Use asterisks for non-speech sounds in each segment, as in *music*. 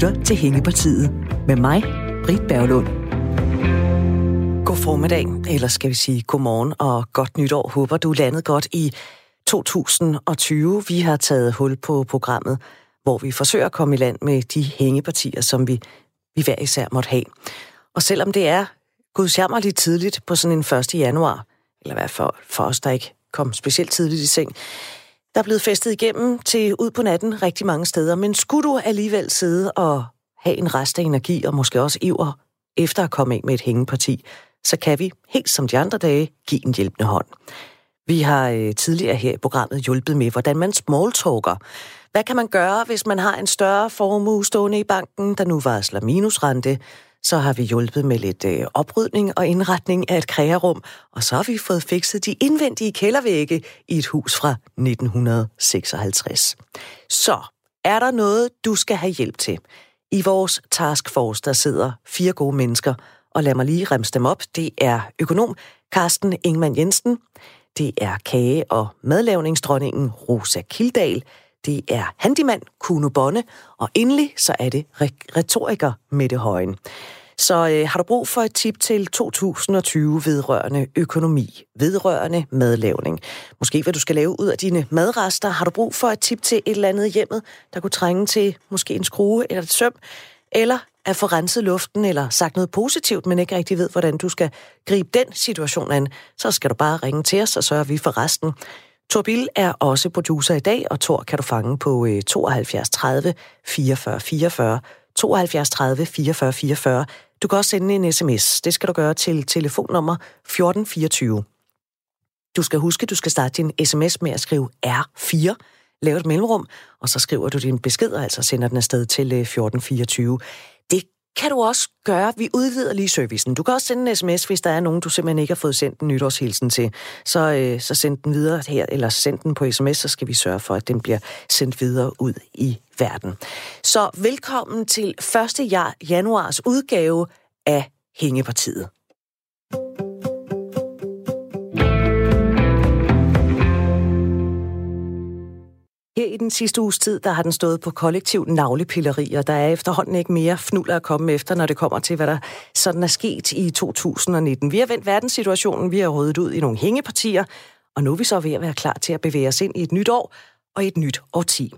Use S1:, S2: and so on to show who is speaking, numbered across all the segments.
S1: lytter til Hængepartiet med mig, Britt Berglund. God formiddag, eller skal vi sige godmorgen og godt nytår. Håber du landet godt i 2020. Vi har taget hul på programmet, hvor vi forsøger at komme i land med de hængepartier, som vi, vi hver især måtte have. Og selvom det er gudsjammerligt tidligt på sådan en 1. januar, eller hvad for, for os, der ikke kom specielt tidligt i seng, der er blevet festet igennem til ud på natten rigtig mange steder, men skulle du alligevel sidde og have en rest af energi og måske også iver efter at komme af med et hængeparti, så kan vi, helt som de andre dage, give en hjælpende hånd. Vi har øh, tidligere her i programmet hjulpet med, hvordan man smalltalker. Hvad kan man gøre, hvis man har en større formue stående i banken, der nu varsler minusrente? Så har vi hjulpet med lidt øh, oprydning og indretning af et krægerum, og så har vi fået fikset de indvendige kældervægge i et hus fra 1956. Så er der noget, du skal have hjælp til. I vores taskforce, der sidder fire gode mennesker, og lad mig lige remse dem op. Det er økonom Carsten Ingman Jensen, det er kage- og madlavningsdronningen Rosa Kildal, det er handymand Kuno Bonne, og endelig så er det retoriker Mette Højen. Så øh, har du brug for et tip til 2020 vedrørende økonomi, vedrørende madlavning? Måske hvad du skal lave ud af dine madrester? Har du brug for et tip til et eller andet hjemmet, der kunne trænge til måske en skrue eller et søm? Eller at få renset luften, eller sagt noget positivt, men ikke rigtig ved, hvordan du skal gribe den situation an, så skal du bare ringe til os, og så sørger vi for resten. Tor Bill er også producer i dag, og Tor kan du fange på 72 30 44 44, 72 30 44 44. Du kan også sende en sms. Det skal du gøre til telefonnummer 1424. Du skal huske, du skal starte din sms med at skrive R4, lave et mellemrum, og så skriver du din besked, og altså sender den afsted til øh, 1424. Kan du også gøre. Vi udvider lige servicen. Du kan også sende en sms, hvis der er nogen, du simpelthen ikke har fået sendt en nytårshilsen til. Så, øh, så send den videre her, eller send den på sms, så skal vi sørge for, at den bliver sendt videre ud i verden. Så velkommen til 1. januars udgave af Hængepartiet. Her i den sidste uges tid, der har den stået på kollektiv navlepilleri, og der er efterhånden ikke mere fnuller at komme efter, når det kommer til, hvad der sådan er sket i 2019. Vi har vendt verdenssituationen, vi har ryddet ud i nogle hængepartier, og nu er vi så ved at være klar til at bevæge os ind i et nyt år og et nyt årti.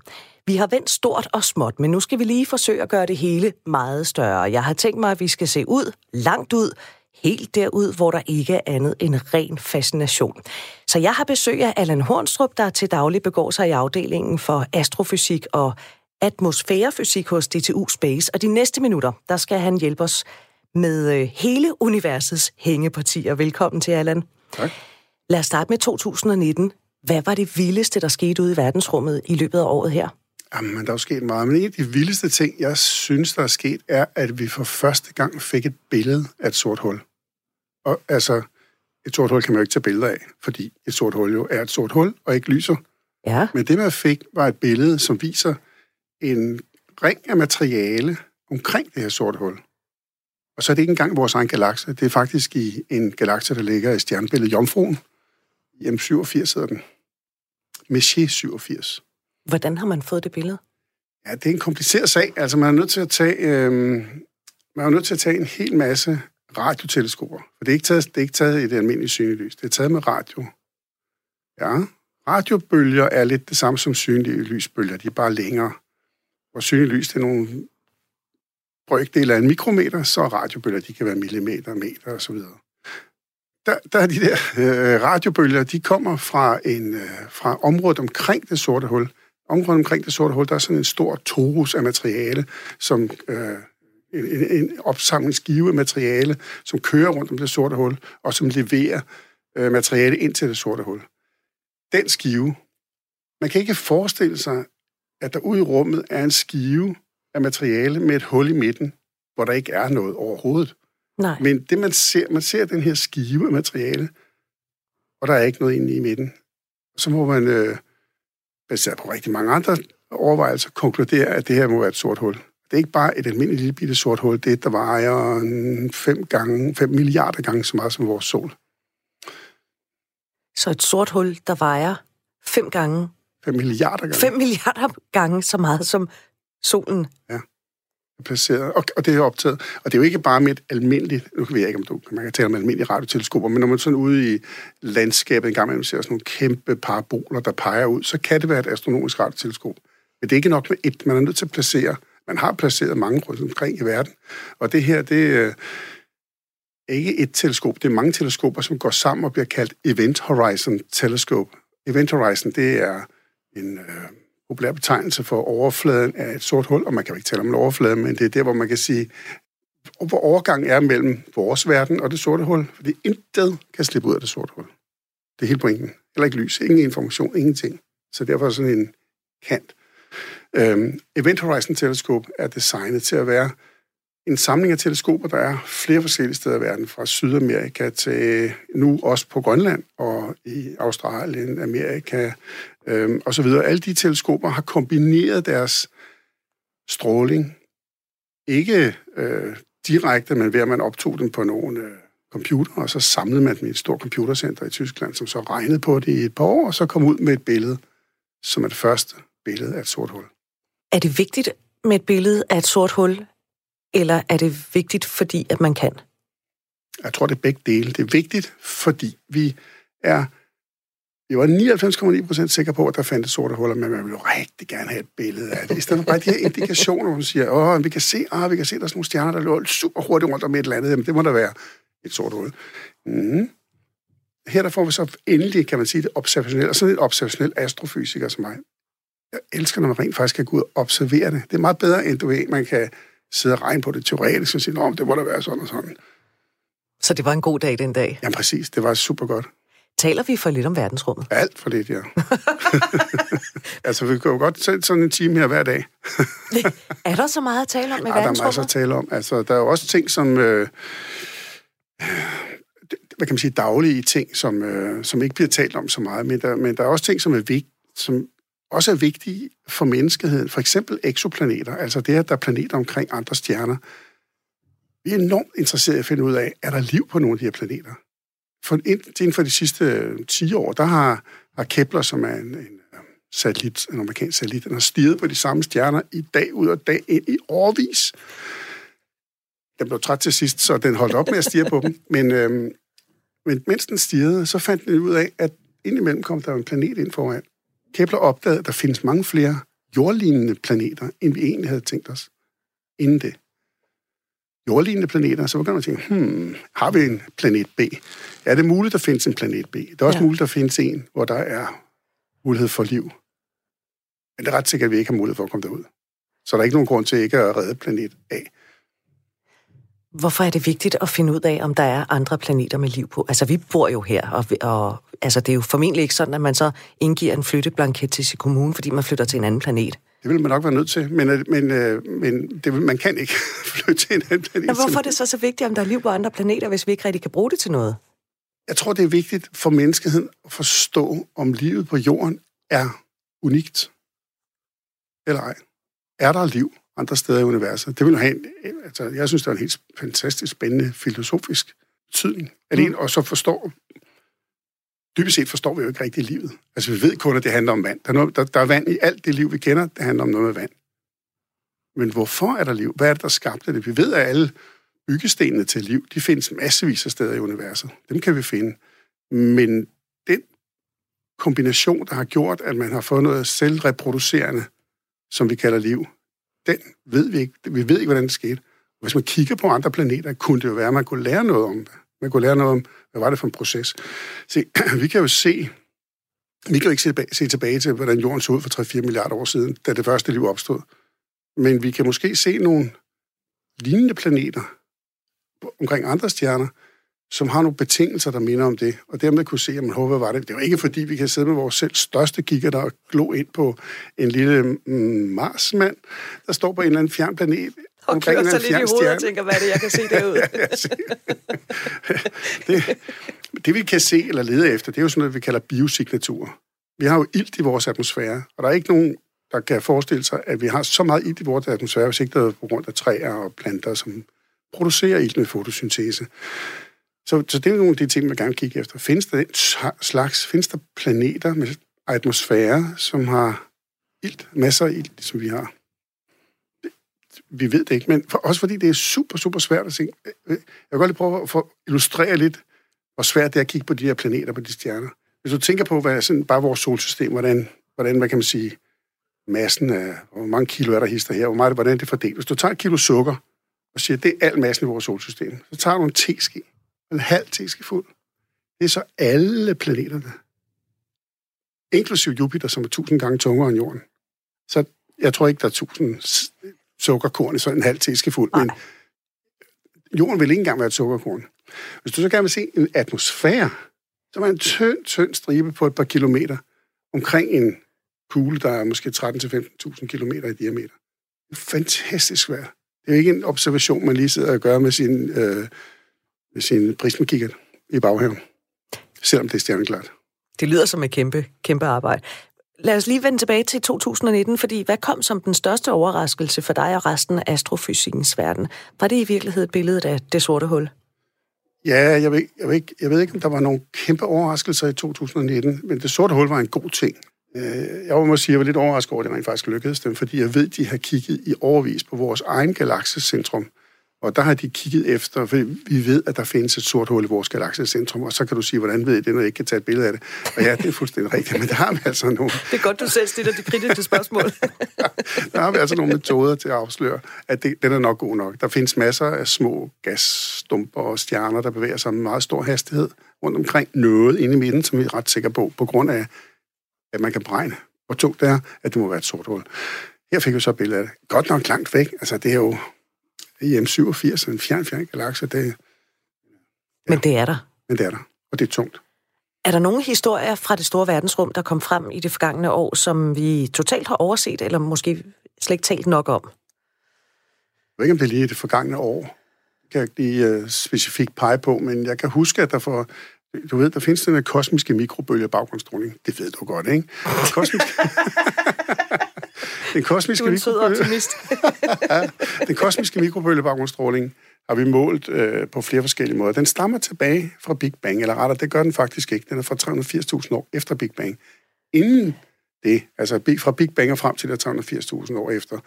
S1: Vi har vendt stort og småt, men nu skal vi lige forsøge at gøre det hele meget større. Jeg har tænkt mig, at vi skal se ud, langt ud, helt derud, hvor der ikke er andet end ren fascination. Så jeg har besøg af Allan Hornstrup, der til daglig begår sig i afdelingen for astrofysik og atmosfærefysik hos DTU Space. Og de næste minutter, der skal han hjælpe os med øh, hele universets hængepartier. Velkommen til, Allan.
S2: Tak.
S1: Lad os starte med 2019. Hvad var det vildeste, der skete ude i verdensrummet i løbet af året her?
S2: Jamen, der er jo sket meget, men en af de vildeste ting, jeg synes, der er sket, er, at vi for første gang fik et billede af et sort hul. Og altså, et sort hul kan man jo ikke tage billeder af, fordi et sort hul jo er et sort hul og ikke lyser.
S1: Ja.
S2: Men det, man fik, var et billede, som viser en ring af materiale omkring det her sorte hul. Og så er det ikke engang vores egen galakse. Det er faktisk i en galakse, der ligger i stjernebilledet Jomfruen. I M87 hedder den. Messier 87.
S1: Hvordan har man fået det billede?
S2: Ja, det er en kompliceret sag. Altså, man er nødt til at tage, øh, man er nødt til at tage en hel masse radioteleskoper. For det er ikke taget, det er ikke taget i det almindelige synlige lys. Det er taget med radio. Ja, radiobølger er lidt det samme som synlige lysbølger. De er bare længere. Hvor synlige lys det er nogle brøkdele af en mikrometer, så radiobølger de kan være millimeter, meter osv. Der, der er de der øh, radiobølger, de kommer fra, en, øh, fra området omkring det sorte hul. Området omkring det sorte hul, der er sådan en stor torus af materiale, som øh, en, en opsamlingsskive af materiale, som kører rundt om det sorte hul, og som leverer øh, materiale ind til det sorte hul. Den skive, man kan ikke forestille sig, at der ude i rummet er en skive af materiale med et hul i midten, hvor der ikke er noget overhovedet.
S1: Nej.
S2: Men det man ser, man ser den her skive af materiale, og der er ikke noget inde i midten. Så må man, øh, baseret på rigtig mange andre overvejelser, konkludere, at det her må være et sort hul. Det er ikke bare et almindeligt lille bitte sort hul, det er et, der vejer 5 gange, 5 milliarder gange så meget som vores sol.
S1: Så et sort hul, der vejer 5 gange...
S2: 5 milliarder gange.
S1: 5 milliarder gange så meget som solen.
S2: Ja placeret, og, og det er optaget. Og det er jo ikke bare med et almindeligt, nu kan jeg ikke, om du, man kan tale om almindelige radioteleskoper, men når man sådan ude i landskabet en gang imellem ser sådan nogle kæmpe paraboler, der peger ud, så kan det være et astronomisk radioteleskop. Men det er ikke nok med et, man er nødt til at placere. Man har placeret mange rundt omkring i verden, og det her, det øh, er ikke et teleskop, det er mange teleskoper, som går sammen og bliver kaldt Event Horizon Telescope. Event Horizon, det er en øh, populær betegnelse for overfladen af et sort hul, og man kan jo ikke tale om en overflade, men det er der, hvor man kan sige, hvor overgangen er mellem vores verden og det sorte hul, fordi intet kan slippe ud af det sorte hul. Det er helt pointen. Heller ikke lys, ingen information, ingenting. Så derfor er sådan en kant. Øhm, Event Horizon Telescope er designet til at være en samling af teleskoper, der er flere forskellige steder i verden, fra Sydamerika til nu også på Grønland og i Australien, Amerika øh, osv. Alle de teleskoper har kombineret deres stråling, ikke øh, direkte, men ved at man optog dem på nogle øh, computer, og så samlede man dem i et stort computercenter i Tyskland, som så regnede på det i et par år, og så kom ud med et billede, som er det første billede af et sort hul.
S1: Er det vigtigt med et billede af et sort hul, eller er det vigtigt, fordi at man kan?
S2: Jeg tror, det er begge dele. Det er vigtigt, fordi vi er vi var 99,9 procent sikre på, at der fandt sorte huller, men man ville jo rigtig gerne have et billede af det. I stedet for bare de her indikationer, hvor man siger, åh, vi kan se, åh, vi kan se, der er sådan nogle stjerner, der løber super hurtigt rundt om et eller andet. Jamen, det må der være et sort hul. Mm. Her der får vi så endelig, kan man sige, det observationelle, og sådan et observationel astrofysiker som mig. Jeg elsker, når man rent faktisk kan gå ud og observere det. Det er meget bedre, end du ved, man kan sidde og regne på det teoretisk og sige, om det må da være sådan og sådan.
S1: Så det var en god dag den dag?
S2: Ja, præcis. Det var super godt.
S1: Taler vi for lidt om verdensrummet?
S2: Alt for lidt, ja. *laughs* altså, vi kan jo godt sætte sådan en time her hver dag. *laughs*
S1: er der så meget at tale om i
S2: ja,
S1: verdensrummet?
S2: der er masser at tale om. Altså, der er jo også ting, som... Øh, hvad kan man sige, daglige ting, som, øh, som ikke bliver talt om så meget, men der, men der er også ting, som er vigt, som også er vigtige for menneskeheden. For eksempel eksoplaneter, altså det, at der er planeter omkring andre stjerner. Vi er enormt interesserede i at finde ud af, er der liv på nogle af de her planeter? For inden for de sidste øh, 10 år, der har, har Kepler, som er en, en øh, satellit, en amerikansk satellit, den har stiget på de samme stjerner i dag ud og dag ind i årvis. Den blev træt til sidst, så den holdt op med at stige på dem. Men, øhm, men mens den stirrede, så fandt den ud af, at indimellem kom der en planet ind foran. Kepler opdagede, at der findes mange flere jordlignende planeter, end vi egentlig havde tænkt os inden det. Jordlignende planeter, så begynder man at tænke, hmm, har vi en planet B? Er det muligt, at der findes en planet B? Det er også ja. muligt, at der findes en, hvor der er mulighed for liv. Men det er ret sikkert, at vi ikke har mulighed for at komme derud. Så der er ikke nogen grund til ikke at redde planet A.
S1: Hvorfor er det vigtigt at finde ud af, om der er andre planeter med liv på? Altså, vi bor jo her, og, og altså, det er jo formentlig ikke sådan, at man så indgiver en flytteblanket til sin kommune, fordi man flytter til en anden planet.
S2: Det vil man nok være nødt til, men, øh, men, øh, men det vil, man kan ikke *laughs* flytte til en anden planet.
S1: Men hvorfor er det så så vigtigt, om der er liv på andre planeter, hvis vi ikke rigtig kan bruge det til noget?
S2: Jeg tror, det er vigtigt for menneskeheden at forstå, om livet på jorden er unikt eller ej. Er der liv? andre steder i universet. Det vil jo have en, altså, jeg synes, det er en helt fantastisk spændende filosofisk betydning. mm. og så forstår, dybest set forstår vi jo ikke rigtigt livet. Altså, vi ved kun, at det handler om vand. Der er, noget, der, der er vand i alt det liv, vi kender. Det handler om noget med vand. Men hvorfor er der liv? Hvad er det, der skabte det? Vi ved, at alle byggestenene til liv, de findes massevis af steder i universet. Dem kan vi finde. Men den kombination, der har gjort, at man har fået noget selvreproducerende, som vi kalder liv, den ved vi ikke. Vi ved ikke, hvordan det skete. Hvis man kigger på andre planeter, kunne det jo være, at man kunne lære noget om det. Man kunne lære noget om, hvad var det for en proces. Se, *clears throat* vi kan jo se, vi kan jo ikke se, se tilbage til, hvordan jorden så ud for 3-4 milliarder år siden, da det første liv opstod. Men vi kan måske se nogle lignende planeter omkring andre stjerner, som har nogle betingelser, der minder om det, og dermed kunne se, at man håber, var det. Det er jo ikke, fordi vi kan sidde med vores selv største kigger, der glo ind på en lille mm, Marsmand, der står på en eller anden fjern planet,
S1: og omkring en lidt i hovedet og tænker, hvad er det, jeg kan se derude? *laughs* *laughs*
S2: det, det, vi kan se eller lede efter, det er jo sådan noget, vi kalder biosignaturer. Vi har jo ilt i vores atmosfære, og der er ikke nogen, der kan forestille sig, at vi har så meget ilt i vores atmosfære, hvis ikke det er på grund af træer og planter, som producerer ilt med fotosyntese. Så, så det er nogle af de ting, man gerne kigge efter. Findes der den slags, findes der planeter med atmosfære, som har ilt, masser af ilt, som vi har? Vi ved det ikke, men for, også fordi det er super, super svært at se. Øh, øh, jeg vil godt lige prøve at få illustrere lidt, hvor svært det er at kigge på de her planeter, på de stjerner. Hvis du tænker på, hvad sådan, bare vores solsystem, hvordan, hvordan, hvad kan man sige, massen af, hvor mange kilo er der hister her, hvor meget, hvordan det fordeler. Hvis du tager et kilo sukker, og siger, at det er al massen i vores solsystem, så tager du en teske, en halv teske fuld. Det er så alle planeterne, inklusiv Jupiter, som er tusind gange tungere end Jorden. Så jeg tror ikke, der er tusind sukkerkorn i sådan en halv teskefuld, men jorden vil ikke engang være et sukkerkorn. Hvis du så gerne vil se en atmosfære, så er en tynd, tynd stribe på et par kilometer omkring en kugle, der er måske 13-15.000 kilometer i diameter. Det er fantastisk svært. Det er ikke en observation, man lige sidder og gør med sin, øh, med sin prismakikkert i baghaven, selvom det er stjerneklart.
S1: Det lyder som et kæmpe, kæmpe arbejde. Lad os lige vende tilbage til 2019, fordi hvad kom som den største overraskelse for dig og resten af astrofysikkens verden? Var det i virkeligheden billedet af det sorte hul?
S2: Ja, jeg ved, jeg, ved ikke, jeg ved ikke, om der var nogle kæmpe overraskelser i 2019, men det sorte hul var en god ting. Øh, jeg må sige, at jeg var lidt overrasket over, at det rent faktisk lykkedes dem, fordi jeg ved, at de har kigget i overvis på vores egen galaksecentrum, og der har de kigget efter, for vi ved, at der findes et sort hul i vores galaksecentrum, og så kan du sige, hvordan ved I det, når jeg ikke kan tage et billede af det? Og ja, det er fuldstændig rigtigt, men der har vi altså nogle...
S1: Det er godt, du selv stiller de kritiske spørgsmål. *laughs*
S2: der har vi altså nogle metoder til at afsløre, at det, den er nok god nok. Der findes masser af små gasstumper og stjerner, der bevæger sig med meget stor hastighed rundt omkring noget inde i midten, som vi er ret sikre på, på grund af, at man kan beregne, hvor tungt det er, at det må være et sort hul. Her fik vi så et billede af det. Godt nok langt væk. Altså, det er jo EM87, en fjern, fjern galakse. Det, ja.
S1: Men det er der.
S2: Men det er der, og det er tungt.
S1: Er der nogle historier fra det store verdensrum, der kom frem i det forgangne år, som vi totalt har overset, eller måske slet ikke talt nok om?
S2: Jeg ved ikke, om det er lige det forgangne år. Det kan jeg ikke lige uh, specifikt pege på, men jeg kan huske, at der for... Du ved, der findes den her kosmiske mikrobølge baggrundsstråling. Det ved du godt, ikke? *laughs* Kosmisk...
S1: Den kosmiske, mikrobølge... *laughs*
S2: den kosmiske mikrobølgebaggrundsstråling har vi målt øh, på flere forskellige måder. Den stammer tilbage fra Big Bang, eller rettere, det gør den faktisk ikke. Den er fra 380.000 år efter Big Bang. Inden det, altså fra Big Bang og frem til 380.000 år efter,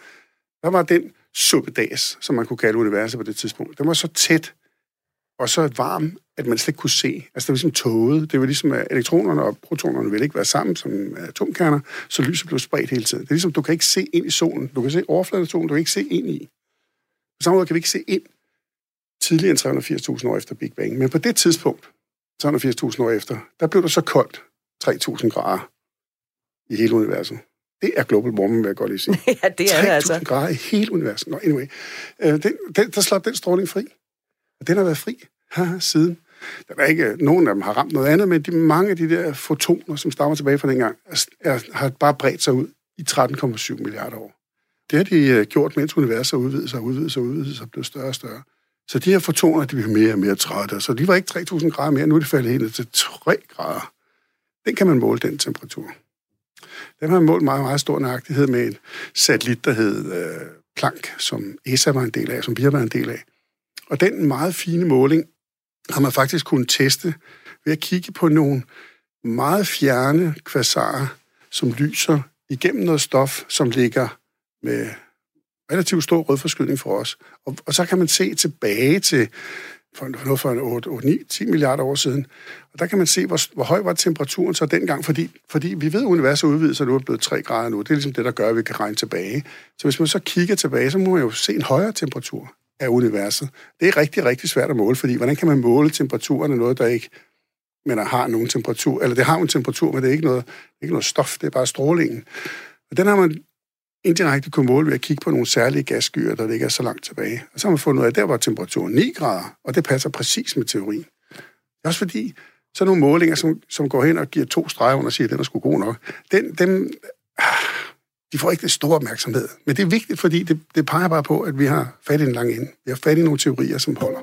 S2: der var den suppedags, som man kunne kalde universet på det tidspunkt. Den var så tæt og så varm, at man slet ikke kunne se. Altså, det var ligesom tåget. Det var ligesom, at elektronerne og protonerne ville ikke være sammen som atomkerner, så lyset blev spredt hele tiden. Det er ligesom, du kan ikke se ind i solen. Du kan se overfladen af solen, du kan ikke se ind i. På samme måde kan vi ikke se ind tidligere end 380.000 år efter Big Bang. Men på det tidspunkt, 380.000 år efter, der blev det så koldt, 3.000 grader i hele universet. Det er global warming, vil jeg godt lige sige. *laughs*
S1: ja, det er det altså.
S2: 3.000 grader i hele universet. Nå, anyway. Øh, den, den, der slap den stråling fri. Og den har været fri siden. Der er ikke nogen af dem har ramt noget andet, men de, mange af de der fotoner, som stammer tilbage fra dengang, er, er, har bare bredt sig ud i 13,7 milliarder år. Det har de øh, gjort, mens universet udvidet sig, udvidet sig, udvidet sig blevet blev større og større. Så de her fotoner, de bliver mere og mere trætte. Så de var ikke 3.000 grader mere, nu er det faldet helt ned til 3 grader. Den kan man måle, den temperatur. Den har man målt meget, meget stor nøjagtighed med en satellit, der hed øh, Planck, som ESA var en del af, som vi har været en del af. Og den meget fine måling har man faktisk kunnet teste ved at kigge på nogle meget fjerne kvasarer, som lyser igennem noget stof, som ligger med relativt stor rødforskydning for os. Og, og så kan man se tilbage til for noget for 8, 8 9, 10 milliarder år siden. Og der kan man se, hvor, hvor høj var temperaturen så dengang, fordi, fordi vi ved, at universet udvider sig nu er blevet 3 grader nu. Det er ligesom det, der gør, at vi kan regne tilbage. Så hvis man så kigger tilbage, så må man jo se en højere temperatur af universet. Det er rigtig, rigtig svært at måle, fordi hvordan kan man måle temperaturen af noget, der ikke men har nogen temperatur, eller det har en temperatur, men det er ikke noget, ikke noget stof, det er bare strålingen. Og den har man indirekte kunne måle ved at kigge på nogle særlige gasskyer, der ligger så langt tilbage. Og så har man fundet ud af, at der var temperaturen 9 grader, og det passer præcis med teorien. Det er også fordi, så nogle målinger, som, som går hen og giver to streger under og siger, at den er sgu god nok, den, dem, ah, de får ikke det store opmærksomhed. Men det er vigtigt, fordi det, det peger bare på, at vi har fat i en lang ende. Vi har fat i nogle teorier, som holder.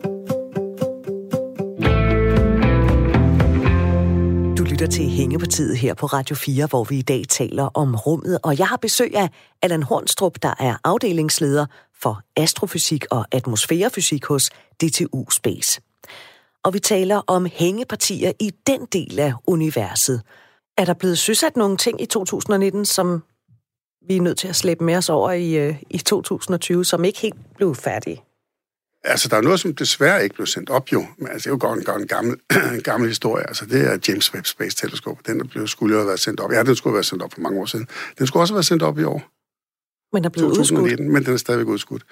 S1: Du lytter til Hængepartiet her på Radio 4, hvor vi i dag taler om rummet, og jeg har besøg af Allan Hornstrup, der er afdelingsleder for astrofysik og atmosfærefysik hos DTU Space. Og vi taler om hængepartier i den del af universet. Er der blevet søsat nogle ting i 2019, som vi er nødt til at slæbe med os over i, øh, i 2020, som ikke helt blev færdige?
S2: Altså, der er noget, som desværre ikke blev sendt op, jo. Men altså, det er jo godt en, godt en gammel, *clears throat* gammel historie. Altså, det er James Webb Space Telescope. Den der blev, skulle jo have været sendt op. Ja, den skulle have været sendt op for mange år siden. Den skulle også have været sendt op i år.
S1: Men er blevet 2019,
S2: udskudt. men den er stadigvæk udskudt.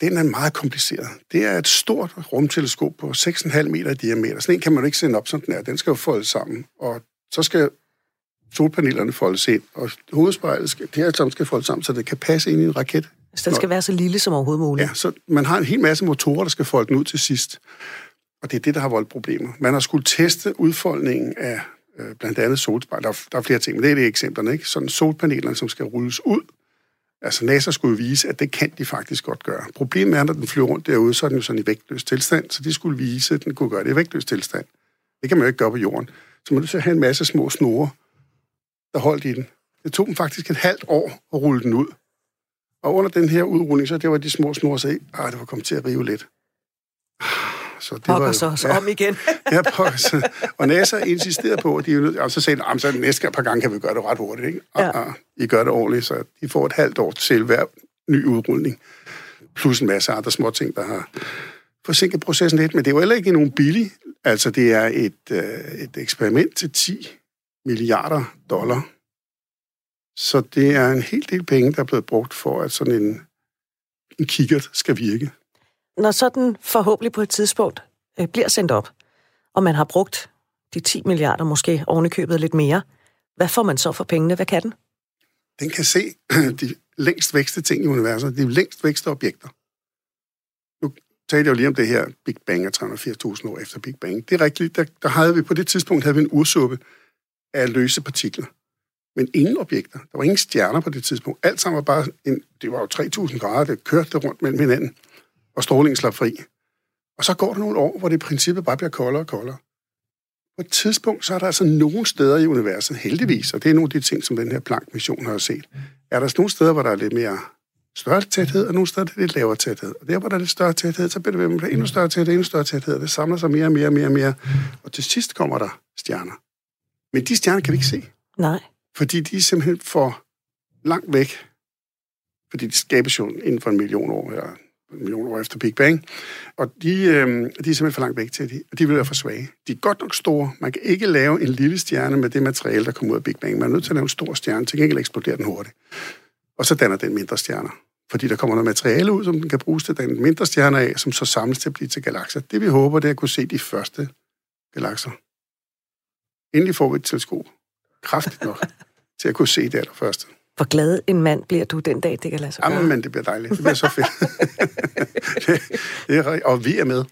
S2: Den er meget kompliceret. Det er et stort rumteleskop på 6,5 meter i diameter. Sådan en kan man jo ikke sende op, som den er. Den skal jo folde sammen, og så skal solpanelerne foldes ind, og hovedspejlet skal, det her skal foldes sammen, så det kan passe ind i en raket.
S1: Så den skal være så lille som overhovedet muligt?
S2: Ja, så man har en hel masse motorer, der skal folde den ud til sidst. Og det er det, der har voldt problemer. Man har skulle teste udfoldningen af øh, blandt andet solspejl. Der, er, der er flere ting, men det er det eksemplerne, ikke? Sådan solpanelerne, som skal rulles ud. Altså NASA skulle vise, at det kan de faktisk godt gøre. Problemet er, når den flyver rundt derude, så er den jo sådan i vægtløs tilstand, så de skulle vise, at den kunne gøre det i vægtløs tilstand. Det kan man jo ikke gøre på jorden. Så man er nødt til at have en masse små snore, der holdt i den. Det tog dem faktisk et halvt år at rulle den ud. Og under den her udrulling, så det var de små snore, så ah, det var kommet til at rive lidt.
S1: Så det pokker var, så, så ja, om igen. *laughs*
S2: ja, pokker så. Og NASA insisterede på, at de jo og så sagde de, så næste par gange kan vi gøre det ret hurtigt. Ikke? Og, ja. og, I gør det ordentligt, så de får et halvt år til hver ny udrulning. Plus en masse andre små ting, der har forsinket processen lidt, men det var heller ikke nogen billig. Altså, det er et, øh, et eksperiment til 10 milliarder dollar. Så det er en hel del penge, der er blevet brugt for, at sådan en, en kikkert skal virke.
S1: Når sådan forhåbentlig på et tidspunkt øh, bliver sendt op, og man har brugt de 10 milliarder, måske ovenikøbet lidt mere, hvad får man så for pengene? Hvad kan den?
S2: Den kan se *clears throat* de længst vækste ting i universet, de længst vækste objekter. Nu talte jeg jo lige om det her Big Bang af 380.000 år efter Big Bang. Det er rigtigt, der, der havde vi på det tidspunkt havde vi en ursuppe af løse partikler. Men ingen objekter. Der var ingen stjerner på det tidspunkt. Alt sammen var bare en, det var jo 3.000 grader, det kørte rundt mellem hinanden, og strålingen slap fri. Og så går der nogle år, hvor det i princippet bare bliver koldere og koldere. På et tidspunkt, så er der altså nogle steder i universet, heldigvis, og det er nogle af de ting, som den her Planck-mission har set, er der nogle steder, hvor der er lidt mere større tæthed, og nogle steder, der er lidt lavere tæthed. Og der, hvor der er lidt større tæthed, så bliver det endnu større tæthed, endnu større tæthed, og det samler sig mere og mere og mere og mere. Og til sidst kommer der stjerner. Men de stjerner kan vi ikke se.
S1: Nej.
S2: Fordi de er simpelthen for langt væk. Fordi de skabes jo inden for en million år, eller en million år efter Big Bang. Og de, øh, de er simpelthen for langt væk til, de, de vil være for svage. De er godt nok store. Man kan ikke lave en lille stjerne med det materiale, der kommer ud af Big Bang. Man er nødt til at lave en stor stjerne, til gengæld eksploderer den hurtigt. Og så danner den mindre stjerner. Fordi der kommer noget materiale ud, som den kan bruges til at danne mindre stjerner af, som så samles til at blive til galakser. Det vi håber, det er at kunne se de første galakser. Endelig får vi et teleskop. Kraftigt nok *laughs* til at kunne se det allerførste.
S1: Hvor glad en mand bliver du den dag, det kan lade sig gøre?
S2: Jamen, men det bliver dejligt. Det bliver så fedt. *laughs* det, det er, og vi er med.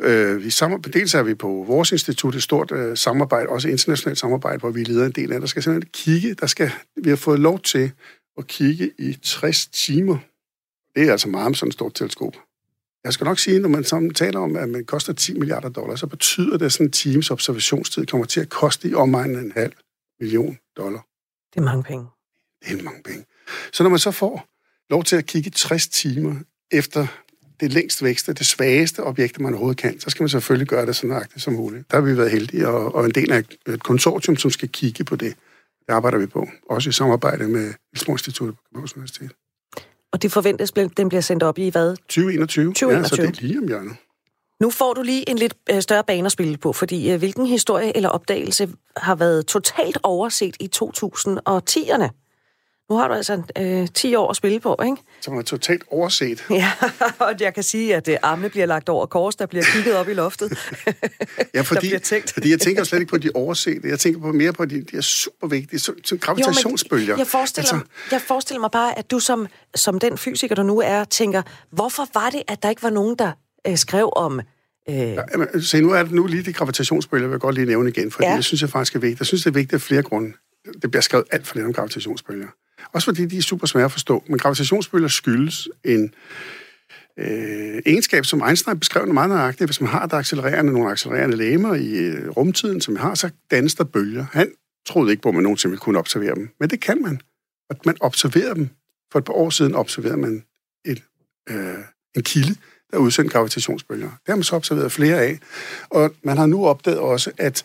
S2: Øh, vi samarbejder, dels er vi på vores institut et stort øh, samarbejde, også internationalt samarbejde, hvor vi leder en del af. Der skal simpelthen kigge, der skal, vi har fået lov til at kigge i 60 timer. Det er altså meget med sådan et stort teleskop. Jeg skal nok sige, når man sammen taler om, at man koster 10 milliarder dollars, så betyder det, at sådan en times observationstid kommer til at koste i omegnen en halv million dollar.
S1: Det er mange penge.
S2: Det er mange penge. Så når man så får lov til at kigge 60 timer efter det længst vækste, det svageste objekt, man overhovedet kan, så skal man selvfølgelig gøre det så nøjagtigt som muligt. Der har vi været heldige, og, og en del af et konsortium, som skal kigge på det. Det arbejder vi på, også i samarbejde med Niels Instituttet på Københavns Universitet.
S1: Og det forventes, den bliver sendt op i hvad?
S2: 2021. 2021. Ja, så det er lige om hjørnet.
S1: Nu får du lige en lidt øh, større bane at spille på, fordi øh, hvilken historie eller opdagelse har været totalt overset i 2010'erne? Nu har du altså øh, 10 år at spille på, ikke?
S2: Som er totalt overset. *laughs*
S1: Ja, og jeg kan sige, at øh, armene bliver lagt over kors, der bliver kigget op i loftet. *laughs*
S2: ja, fordi, fordi jeg tænker slet ikke på de oversete. Jeg tænker på mere på de, de er super vigtige, som, som gravitationsbølger. Jo,
S1: jeg, forestiller, altså, jeg forestiller mig bare, at du som, som den fysiker, der nu er, tænker, hvorfor var det, at der ikke var nogen, der øh, skrev om
S2: Øh... Ja, men, se, nu er det nu lige de gravitationsbølger, vil jeg godt lige nævne igen, for ja. det synes jeg faktisk er vigtigt. Jeg synes, det er vigtigt af flere grunde. Det bliver skrevet alt for lidt om gravitationsbølger. Også fordi de er super svære at forstå. Men gravitationsbølger skyldes en øh, egenskab, som Einstein beskrev meget nøjagtigt. Hvis man har et accelererende, nogle accelererende legemer i øh, rumtiden, som vi har, så dannes der bølger. Han troede ikke på, at man nogensinde ville kunne observere dem. Men det kan man. Og man observerer dem. For et par år siden observerede man et, øh, en kilde, der udsendte gravitationsbølger. Det har man så observeret flere af. Og man har nu opdaget også, at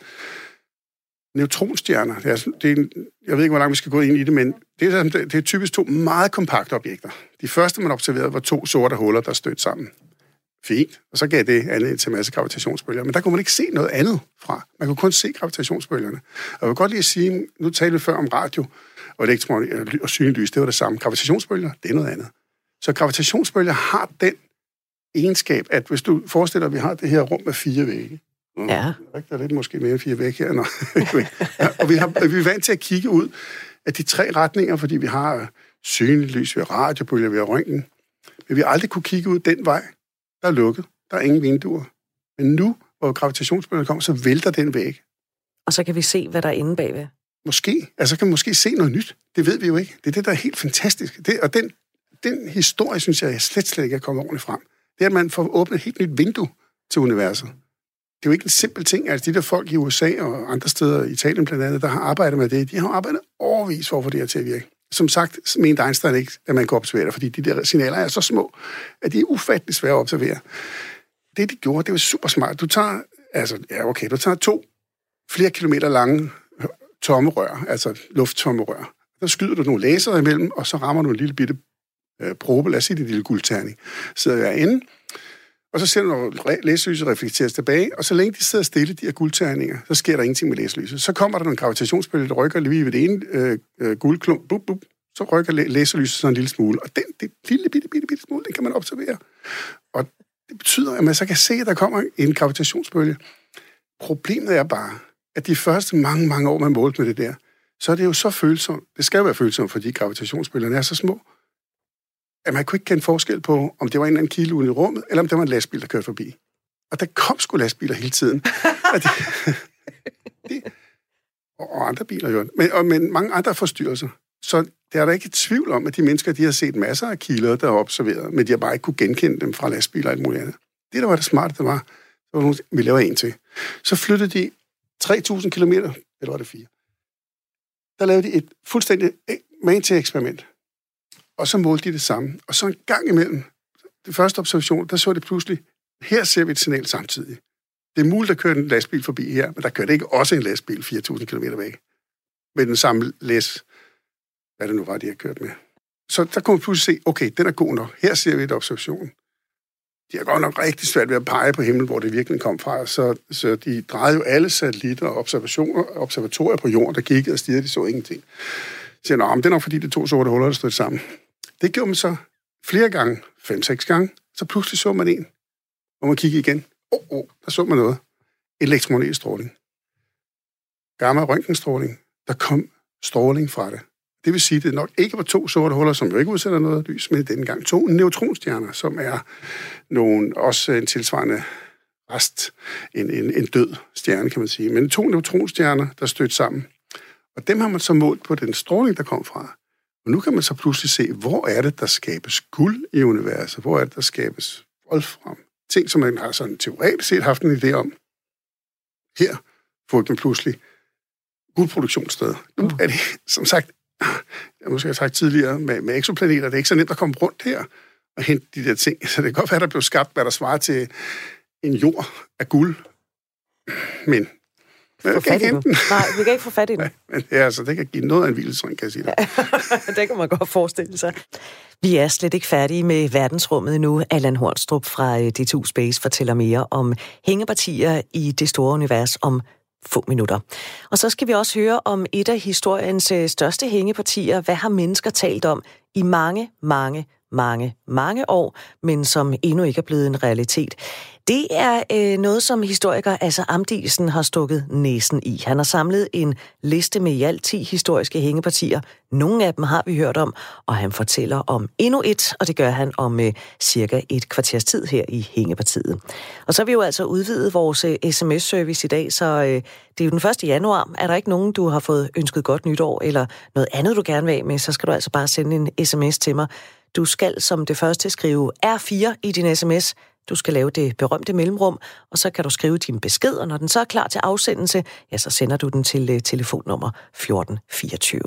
S2: neutronstjerner. Det er, det er en, jeg ved ikke, hvor langt vi skal gå ind i det, men det er, det er typisk to meget kompakte objekter. De første, man observerede, var to sorte huller, der stødte sammen. Fint. Og så gav det andet til masse gravitationsbølger. Men der kunne man ikke se noget andet fra. Man kunne kun se gravitationsbølgerne. Og jeg vil godt lige sige, nu talte vi før om radio og elektron og synlys, det var det samme. Gravitationsbølger, det er noget andet. Så gravitationsbølger har den egenskab, at hvis du forestiller dig, at vi har det her rum med fire vægge,
S1: Ja.
S2: der er lidt måske mere end fire væk her. Nå. *laughs* ja, og vi, har, vi er vant til at kigge ud af de tre retninger, fordi vi har synligt lys, vi har radiobølger, vi har røntgen. Men vi har aldrig kunne kigge ud den vej. Der er lukket. Der er ingen vinduer. Men nu, hvor gravitationsbølgerne kommer, så vælter den væg.
S1: Og så kan vi se, hvad der er inde bagved.
S2: Måske. Altså kan vi måske se noget nyt. Det ved vi jo ikke. Det er det, der er helt fantastisk. Det, og den, den historie, synes jeg, slet, slet ikke er kommet ordentligt frem. Det er, at man får åbnet et helt nyt vindue til universet det er jo ikke en simpel ting. Altså, de der folk i USA og andre steder, Italien blandt andet, der har arbejdet med det, de har arbejdet overvis for at få det her til at virke. Som sagt, mente Einstein ikke, at man kan observere det, fordi de der signaler er så små, at de er ufattelig svære at observere. Det, de gjorde, det var super smart. Du tager, altså, ja, okay, du tager to flere kilometer lange øh, tomme rør, altså lufttomme rør. Der skyder du nogle laser imellem, og så rammer du en lille bitte øh, probe, lad os sige det lille guldterning. Sidder jeg inde, og så ser du, når læselyset reflekteres tilbage, og så længe de sidder stille, de her guldterninger, så sker der ingenting med læselyset. Så kommer der en gravitationsbølge, der rykker lige ved det ene øh, øh, guldklump, bup, bup, så rykker læselyset sådan en lille smule. Og den, det lille bitte, bitte, bitte smule, den kan man observere. Og det betyder, at man så kan se, at der kommer en gravitationsbølge. Problemet er bare, at de første mange, mange år, man målte med det der, så er det jo så følsomt. Det skal jo være følsomt, fordi gravitationsbølgerne er så små at man kunne ikke kende forskel på, om det var en eller anden kilo i rummet, eller om det var en lastbil, der kørte forbi. Og der kom sgu lastbiler hele tiden. *laughs* det, *laughs* det, og andre biler jo. Men, og, men mange andre forstyrrelser. Så det er der ikke et tvivl om, at de mennesker, de har set masser af kilder, der er observeret, men de har bare ikke kunne genkende dem fra lastbiler og alt muligt andet. Det, der var det smarte, det var, så var nogen, vi laver en til. Så flyttede de 3.000 km, eller var det fire? Der lavede de et fuldstændig man til eksperiment og så målte de det samme. Og så en gang imellem, det første observation, der så det pludselig, her ser vi et signal samtidig. Det er muligt, at køre en lastbil forbi her, men der kørte ikke også en lastbil 4.000 km væk. Med den samme læs, hvad det nu var, de har kørt med. Så der kunne man pludselig se, okay, den er god nok. Her ser vi et observation. De har godt nok rigtig svært ved at pege på himlen, hvor det virkelig kom fra. Så, så de drejede jo alle satellitter og observationer, observatorier på jorden, der kiggede og stirrede, de så ingenting. Så siger, men det er nok fordi, det er to sorte huller, der stod sammen. Det gjorde man så flere gange, fem-seks gange, så pludselig så man en, og man kiggede igen. Åh, oh, oh, der så man noget. Elektromagnetisk stråling. Gamma røntgenstråling. Der kom stråling fra det. Det vil sige, at det nok ikke var to sorte huller, som jo ikke udsender noget lys, men denne gang to neutronstjerner, som er nogle, også en tilsvarende rest, en, en, en død stjerne, kan man sige. Men to neutronstjerner, der stødte sammen. Og dem har man så målt på den stråling, der kom fra. Og nu kan man så pludselig se, hvor er det, der skabes guld i universet? Hvor er det, der skabes wolfram? Ting, som man har sådan teoretisk set haft en idé om. Her får man pludselig guldproduktionssted. Nu mm. er det, som sagt, jeg måske har sagt tidligere, med, med eksoplaneter, det er ikke så nemt at komme rundt her og hente de der ting. Så det kan godt være, der blev skabt, hvad der svarer til en jord af guld. Men
S1: få fat i den. Nej, vi kan ikke få fat i den.
S2: Men ja, altså, det kan give noget af en vildesring, kan jeg sige det. *laughs*
S1: det kan man godt forestille sig. Vi er slet ikke færdige med verdensrummet endnu. Allan Hornstrup fra øh, D2 Space fortæller mere om hængepartier i det store univers om få minutter. Og så skal vi også høre om et af historiens øh, største hængepartier. Hvad har mennesker talt om i mange, mange, mange, mange år, men som endnu ikke er blevet en realitet. Det er øh, noget, som historiker Asser Amdisen har stukket næsen i. Han har samlet en liste med i alt 10 historiske hængepartier. Nogle af dem har vi hørt om, og han fortæller om endnu et, og det gør han om øh, cirka et kvarters tid her i Hængepartiet. Og så har vi jo altså udvidet vores øh, sms-service i dag, så øh, det er jo den 1. januar. Er der ikke nogen, du har fået ønsket godt nytår, eller noget andet, du gerne vil af med, så skal du altså bare sende en sms til mig. Du skal som det første skrive R4 i din sms, du skal lave det berømte mellemrum, og så kan du skrive din besked, og når den så er klar til afsendelse, ja, så sender du den til øh, telefonnummer 1424.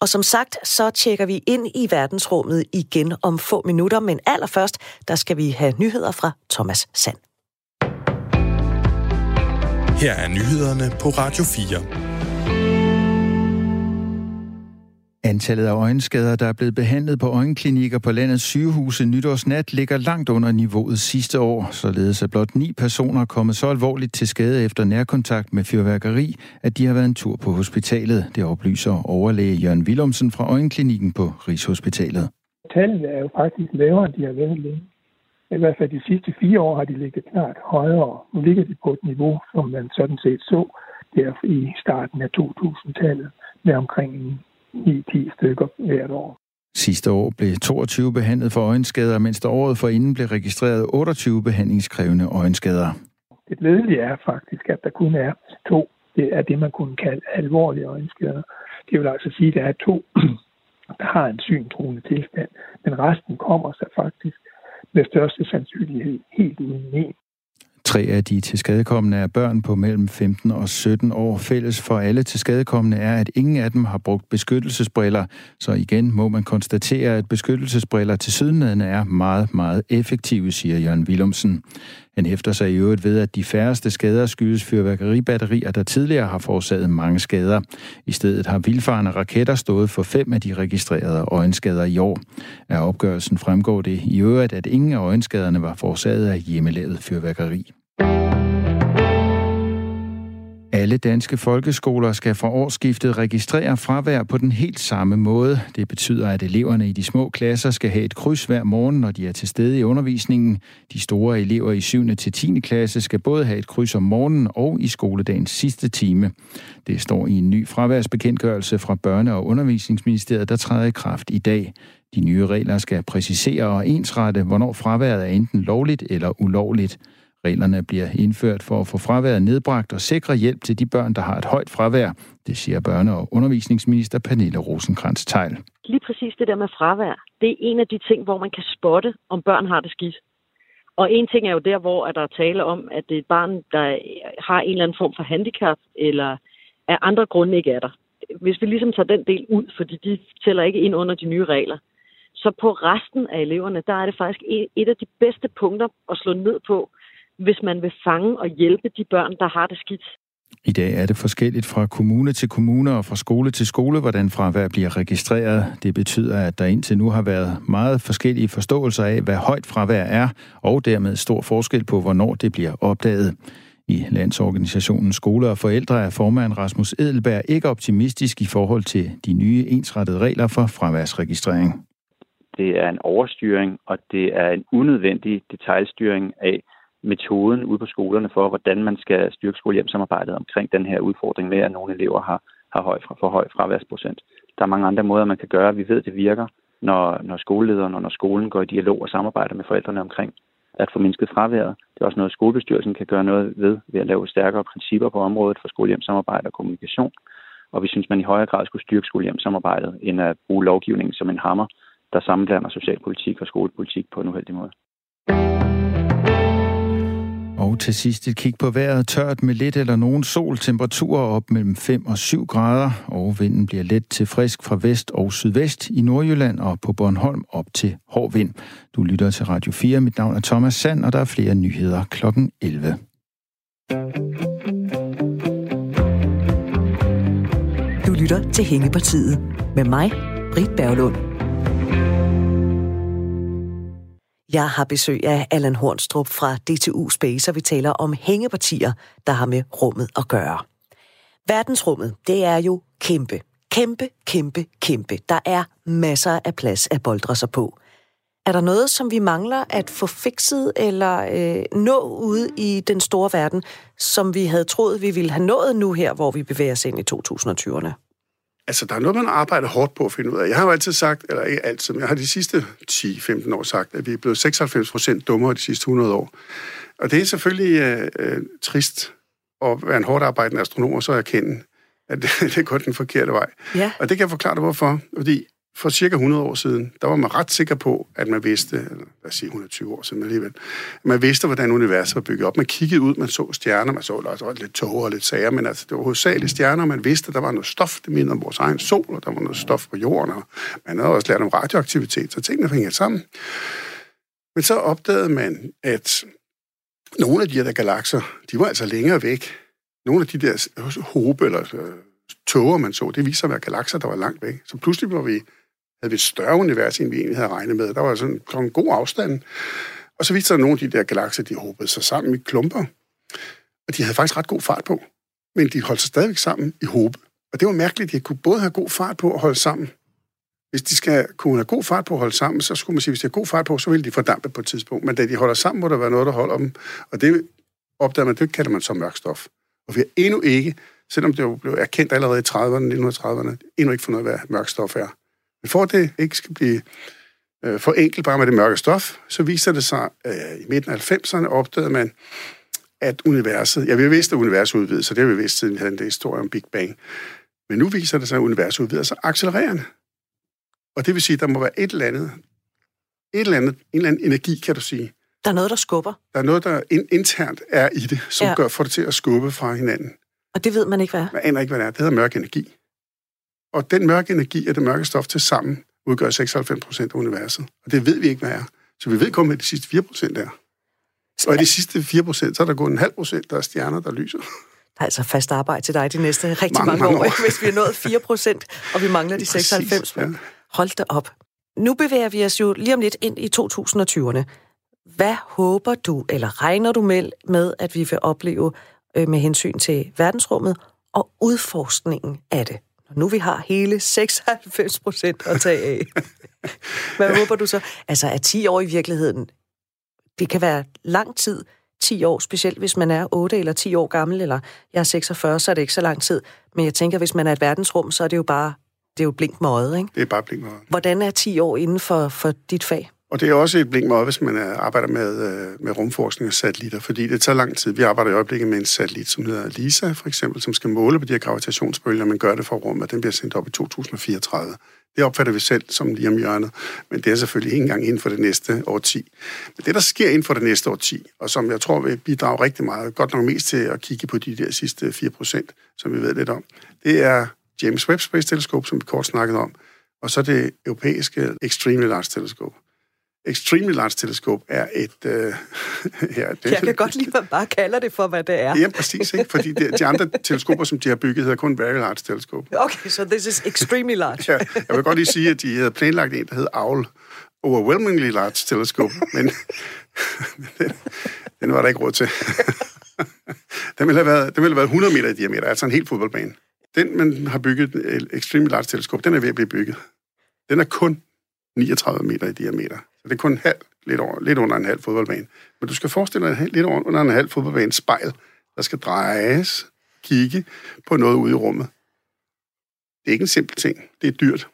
S1: Og som sagt, så tjekker vi ind i verdensrummet igen om få minutter, men allerførst, der skal vi have nyheder fra Thomas Sand.
S3: Her er nyhederne på Radio 4. Antallet af øjenskader, der er blevet behandlet på øjenklinikker på landets sygehuse nytårsnat, ligger langt under niveauet sidste år. Således er blot ni personer kommet så alvorligt til skade efter nærkontakt med fyrværkeri, at de har været en tur på hospitalet. Det oplyser overlæge Jørgen Willumsen fra øjenklinikken på Rigshospitalet.
S4: Tallene er jo faktisk lavere, end de har været længe. I hvert fald de sidste fire år har de ligget klart højere. Nu ligger de på et niveau, som man sådan set så der i starten af 2000-tallet med omkring 9-10 stykker hvert år.
S3: Sidste år blev 22 behandlet for øjenskader, mens der året forinden blev registreret 28 behandlingskrævende øjenskader.
S4: Det ledelige er faktisk, at der kun er to. Det er det, man kunne kalde alvorlige øjenskader. Det vil altså sige, at der er to, *clears throat* der har en syntruende tilstand, men resten kommer sig faktisk med største sandsynlighed helt uden men.
S3: Tre af de tilskadekommende er børn på mellem 15 og 17 år. Fælles for alle tilskadekommende er, at ingen af dem har brugt beskyttelsesbriller, så igen må man konstatere, at beskyttelsesbriller til sydenladende er meget, meget effektive, siger Jørgen Willumsen. Han hæfter sig i øvrigt ved, at de færreste skader skyldes fyrværkeribatterier, der tidligere har forårsaget mange skader. I stedet har vildfarende raketter stået for fem af de registrerede øjenskader i år. Af opgørelsen fremgår det i øvrigt, at ingen af øjenskaderne var forårsaget af hjemmelavet fyrværkeri. Alle danske folkeskoler skal fra årsskiftet registrere fravær på den helt samme måde. Det betyder, at eleverne i de små klasser skal have et kryds hver morgen, når de er til stede i undervisningen. De store elever i 7. til 10. klasse skal både have et kryds om morgenen og i skoledagens sidste time. Det står i en ny fraværsbekendtgørelse fra Børne- og Undervisningsministeriet, der træder i kraft i dag. De nye regler skal præcisere og ensrette, hvornår fraværet er enten lovligt eller ulovligt. Reglerne bliver indført for at få fraværet nedbragt og sikre hjælp til de børn, der har et højt fravær. Det siger børne- og undervisningsminister Pernille rosenkrantz teil
S5: Lige præcis det der med fravær, det er en af de ting, hvor man kan spotte, om børn har det skidt. Og en ting er jo der, hvor der er tale om, at det er et barn, der har en eller anden form for handicap, eller af andre grunde ikke er der. Hvis vi ligesom tager den del ud, fordi de tæller ikke ind under de nye regler, så på resten af eleverne, der er det faktisk et af de bedste punkter at slå ned på, hvis man vil fange og hjælpe de børn, der har det skidt.
S3: I dag er det forskelligt fra kommune til kommune og fra skole til skole, hvordan fravær bliver registreret. Det betyder, at der indtil nu har været meget forskellige forståelser af, hvad højt fravær er, og dermed stor forskel på, hvornår det bliver opdaget. I landsorganisationen Skole og Forældre er formand Rasmus Edelberg ikke optimistisk i forhold til de nye ensrettede regler for fraværsregistrering.
S6: Det er en overstyring, og det er en unødvendig detaljstyring af, metoden ude på skolerne for, hvordan man skal styrke skolehjemsamarbejdet omkring den her udfordring med, at nogle elever har, har høj, for høj fraværsprocent. Der er mange andre måder, man kan gøre. Vi ved, det virker, når, når skolelederen og når skolen går i dialog og samarbejder med forældrene omkring at få mindsket fraværet. Det er også noget, skolebestyrelsen kan gøre noget ved, ved at lave stærkere principper på området for skolehjemsamarbejde og kommunikation. Og vi synes, man i højere grad skulle styrke skolehjemsamarbejdet, end at bruge lovgivningen som en hammer, der sammenblander socialpolitik og skolepolitik på en uheldig måde.
S3: Og til sidst et kig på vejret. Tørt med lidt eller nogen sol. Temperaturer op mellem 5 og 7 grader. Og vinden bliver let til frisk fra vest og sydvest i Nordjylland og på Bornholm op til hård vind. Du lytter til Radio 4. Mit navn er Thomas Sand, og der er flere nyheder klokken 11.
S1: Du lytter til Hængepartiet med mig, Britt Berglund. Jeg har besøg af Allan Hornstrup fra DTU Space, og vi taler om hængepartier, der har med rummet at gøre. Verdensrummet, det er jo kæmpe. Kæmpe, kæmpe, kæmpe. Der er masser af plads at boldre sig på. Er der noget, som vi mangler at få fikset eller øh, nå ude i den store verden, som vi havde troet, vi ville have nået nu her, hvor vi bevæger os ind i 2020'erne?
S2: Altså, der er noget, man arbejder hårdt på at finde ud af. Jeg har jo altid sagt, eller ikke altid, men jeg har de sidste 10-15 år sagt, at vi er blevet 96 procent dummere de sidste 100 år. Og det er selvfølgelig øh, øh, trist at være en hårdt arbejdende astronom, og så erkende, at det, *laughs* det er godt den forkerte vej.
S1: Ja.
S2: Og det kan jeg forklare dig, hvorfor. Fordi for cirka 100 år siden, der var man ret sikker på, at man vidste, eller lad os sige 120 år siden alligevel, man vidste, hvordan universet var bygget op. Man kiggede ud, man så stjerner, man så også lidt tåger og lidt sager, men altså, det var hovedsageligt stjerner, man vidste, at der var noget stof, det mindede om vores egen sol, og der var noget stof på jorden, og man havde også lært om radioaktivitet, så tingene hængte sammen. Men så opdagede man, at nogle af de her galakser, de var altså længere væk. Nogle af de der hobe, eller øh, tåger, man så, det viser at være galakser, der var langt væk. Så pludselig var vi, havde vi et større univers, end vi egentlig havde regnet med. Der var sådan en god afstand. Og så viste der nogle af de der galakser, de håbede sig sammen i klumper. Og de havde faktisk ret god fart på. Men de holdt sig stadigvæk sammen i håbe. Og det var mærkeligt, at de kunne både have god fart på og holde sammen. Hvis de skal kunne have god fart på at holde sammen, så skulle man sige, at hvis de har god fart på, så vil de fordampe på et tidspunkt. Men da de holder sammen, må der være noget, der holder dem. Og det opdager man, det kalder man så mørkstof. Og vi har endnu ikke, selvom det jo blev erkendt allerede i 30'erne, 1930'erne, endnu ikke fundet ud af, hvad mørkstof er. Men for at det ikke skal blive øh, for enkelt bare med det mørke stof, så viser det sig, øh, i midten af 90'erne opdagede man, at universet, ja, vi vidste, at universet udvider så det har vi vidst, siden vi havde en historie om Big Bang. Men nu viser det sig, at universet udvider sig accelererende. Og det vil sige, at der må være et eller andet, et eller andet, en eller anden energi, kan du sige.
S1: Der er noget, der skubber.
S2: Der er noget, der internt er i det, som ja. gør, for det til at skubbe fra hinanden.
S1: Og det ved man ikke, hvad er?
S2: Man aner ikke, hvad det er. Det hedder mørk energi. Og den mørke energi og det mørke stof til sammen udgør 96 procent af universet. Og det ved vi ikke, hvad er. Så vi ved kun, hvad de sidste 4 procent er. Og i de sidste 4 procent, så er der gået en halv procent, der er stjerner, der lyser.
S1: Der er altså fast arbejde til dig de næste rigtig mange, mange, mange år, år, hvis vi er nået 4 procent, og vi mangler de 96 Præcis, ja. Hold da op. Nu bevæger vi os jo lige om lidt ind i 2020'erne. Hvad håber du, eller regner du med, med at vi vil opleve øh, med hensyn til verdensrummet og udforskningen af det? Når nu vi har hele 96 procent at tage af. *laughs* Hvad håber du så? Altså, er 10 år i virkeligheden det kan være lang tid, 10 år, specielt hvis man er 8 eller 10 år gammel, eller jeg er 46, så er det ikke så lang tid. Men jeg tænker, hvis man er et verdensrum, så er det jo bare det er jo blink med øjet, ikke?
S2: Det er bare blink med øjet.
S1: Hvordan er 10 år inden for, for dit fag?
S2: Og det er også et blink med hvis man arbejder med, øh, med rumforskning og satellitter, fordi det tager lang tid. Vi arbejder i øjeblikket med en satellit, som hedder LISA, for eksempel, som skal måle på de her gravitationsbølger, man gør det fra rummet. Den bliver sendt op i 2034. Det opfatter vi selv som lige om hjørnet, men det er selvfølgelig ikke engang inden for det næste årti. Men det, der sker inden for det næste årti, og som jeg tror vil bidrage rigtig meget, godt nok mest til at kigge på de der sidste 4 procent, som vi ved lidt om, det er James Webb Space Telescope, som vi kort snakkede om, og så det europæiske Extremely Large Telescope. Extremely Large Telescope er et... Øh, *laughs*
S1: ja, det, jeg kan godt lide, at man bare kalder det for, hvad det er.
S2: Ja, præcis. Ikke? Fordi de, de andre teleskoper, som de har bygget, hedder kun Very Large Telescope.
S1: Okay, så so this is extremely large.
S2: ja, jeg vil godt lige sige, at de havde planlagt en, der hed OWL, Overwhelmingly Large Telescope, men *laughs* den, den var der ikke råd til. *laughs* den, ville have været, den ville have været 100 meter i diameter, altså en helt fodboldbane. Den, man har bygget, Extremely Large Telescope, den er ved at blive bygget. Den er kun 39 meter i diameter. Så det er kun en halv, lidt, over, lidt under en halv fodboldbane. Men du skal forestille dig lidt under en halv fodboldbane spejl, der skal drejes, kigge på noget ude i rummet. Det er ikke en simpel ting. Det er dyrt,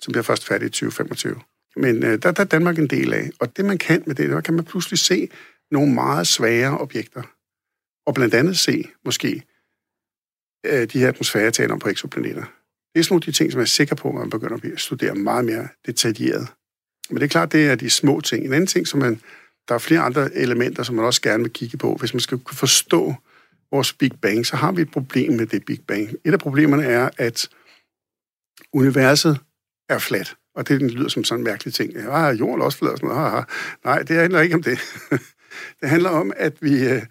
S2: som bliver først færdig i 2025. Men øh, der, der er Danmark en del af. Og det, man kan med det, der kan man pludselig se nogle meget svære objekter. Og blandt andet se, måske, øh, de her atmosfæretaler på eksoplaneter. Det er sådan nogle de ting, som jeg er sikker på, at man begynder at studere meget mere detaljeret. Men det er klart, det er de små ting. En anden ting, som man, der er flere andre elementer, som man også gerne vil kigge på. Hvis man skal kunne forstå vores Big Bang, så har vi et problem med det Big Bang. Et af problemerne er, at universet er fladt. Og det lyder som sådan en mærkelig ting. Ja, jorden er også flad og sådan noget. Nej, det handler ikke om det. *laughs* det handler om, at vi, øh,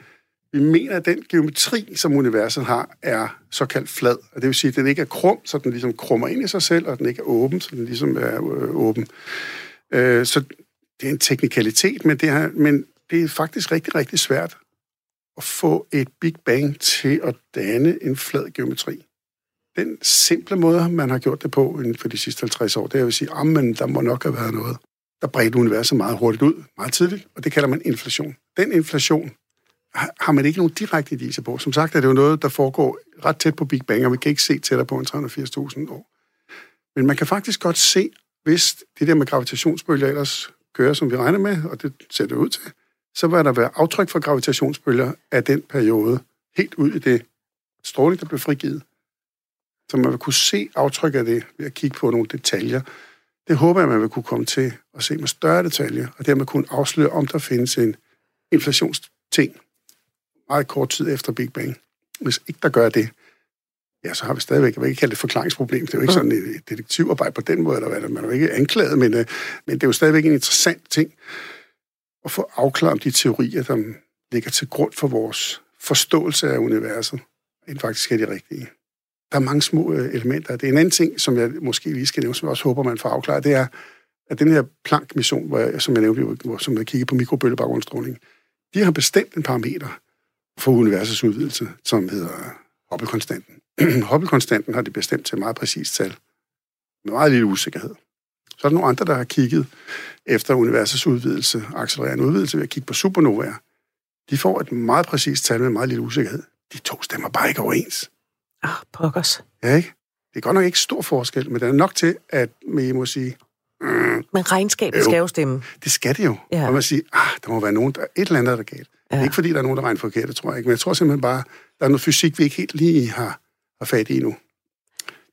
S2: vi mener, at den geometri, som universet har, er såkaldt flad. Og det vil sige, at den ikke er krum, så den ligesom krummer ind i sig selv, og den ikke er åben, så den ligesom er øh, åben. Øh, så det er en teknikalitet, men det, er, men det er faktisk rigtig, rigtig svært at få et Big Bang til at danne en flad geometri. Den simple måde, man har gjort det på inden for de sidste 50 år, det er at sige, at der må nok have været noget, der bredte universet meget hurtigt ud, meget tidligt, og det kalder man inflation. Den inflation har man ikke nogen direkte indicier på. Som sagt er det jo noget, der foregår ret tæt på Big Bang, og vi kan ikke se tættere på en 380.000 år. Men man kan faktisk godt se, hvis det der med gravitationsbølger ellers kører, som vi regner med, og det ser det ud til, så vil der være aftryk for gravitationsbølger af den periode, helt ud i det stråling, der blev frigivet. Så man vil kunne se aftryk af det ved at kigge på nogle detaljer. Det håber jeg, man vil kunne komme til at se med større detaljer, og dermed kunne afsløre, om der findes en inflationsting meget kort tid efter Big Bang. Hvis ikke der gør det, ja, så har vi stadigvæk, jeg vil ikke kalde det et forklaringsproblem, det er jo ikke sådan et detektivarbejde på den måde, eller hvad, man er jo ikke anklaget, men, øh, men det er jo stadigvæk en interessant ting at få afklaret om de teorier, der ligger til grund for vores forståelse af universet, end faktisk er de rigtige. der er mange små øh, elementer. Det er en anden ting, som jeg måske lige skal nævne, som jeg også håber, man får afklaret, det er, at den her Planck-mission, hvor jeg, som jeg nævnte, hvor, som jeg kigger på mikrobølgebaggrundsstråling, de har bestemt en parameter for universets udvidelse, som hedder Hubble-konstanten. *clears throat* Hubble-konstanten har de bestemt til et meget præcist tal, med meget lille usikkerhed. Så er der nogle andre, der har kigget efter universets udvidelse, accelererende udvidelse ved at kigge på supernovaer. De får et meget præcist tal med meget lille usikkerhed. De to stemmer bare ikke overens.
S1: Ah, pokkers.
S2: Ja, ikke? Det er godt nok ikke stor forskel, men det er nok til, at man må sige,
S1: mm, Men regnskabet skal jo stemme.
S2: Det skal det jo. Ja. Og man siger, ah, der må være nogen, der et eller andet, der er galt. Ja. Ikke fordi der er nogen, der regner forkert, det tror jeg ikke. Men jeg tror simpelthen bare, der er noget fysik, vi ikke helt lige har, har fat i endnu.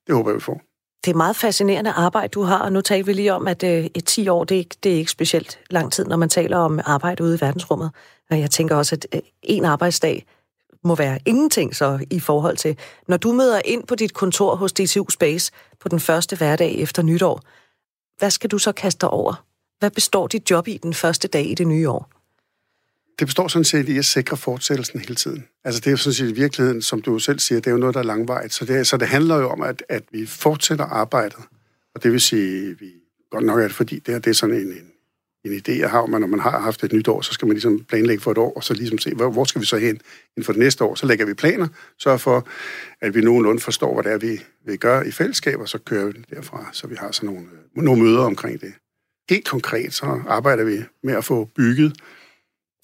S2: Det håber jeg, vi får.
S1: Det er meget fascinerende arbejde, du har, og nu taler vi lige om, at øh, et 10 år, det er, ikke, det er ikke specielt lang tid, når man taler om arbejde ude i verdensrummet. Og jeg tænker også, at øh, en arbejdsdag må være ingenting så i forhold til, når du møder ind på dit kontor hos DTU Space på den første hverdag efter nytår, hvad skal du så kaste dig over? Hvad består dit job i den første dag i det nye år?
S2: Det består sådan set i at sikre fortsættelsen hele tiden. Altså det er jo sådan set i virkeligheden, som du selv siger, det er jo noget, der er langvejt. Så det, så det handler jo om, at, at vi fortsætter arbejdet. Og det vil sige, vi godt nok er det, fordi det, her, det er sådan en, en, en idé, jeg har, men når man har haft et nyt år, så skal man ligesom planlægge for et år, og så ligesom se, hvor, hvor skal vi så hen inden for det næste år. Så lægger vi planer, sørger for, at vi nogenlunde forstår, hvad det er, vi vil gøre i fællesskab, og så kører vi derfra, så vi har sådan nogle, øh, nogle møder omkring det. Helt konkret, så arbejder vi med at få bygget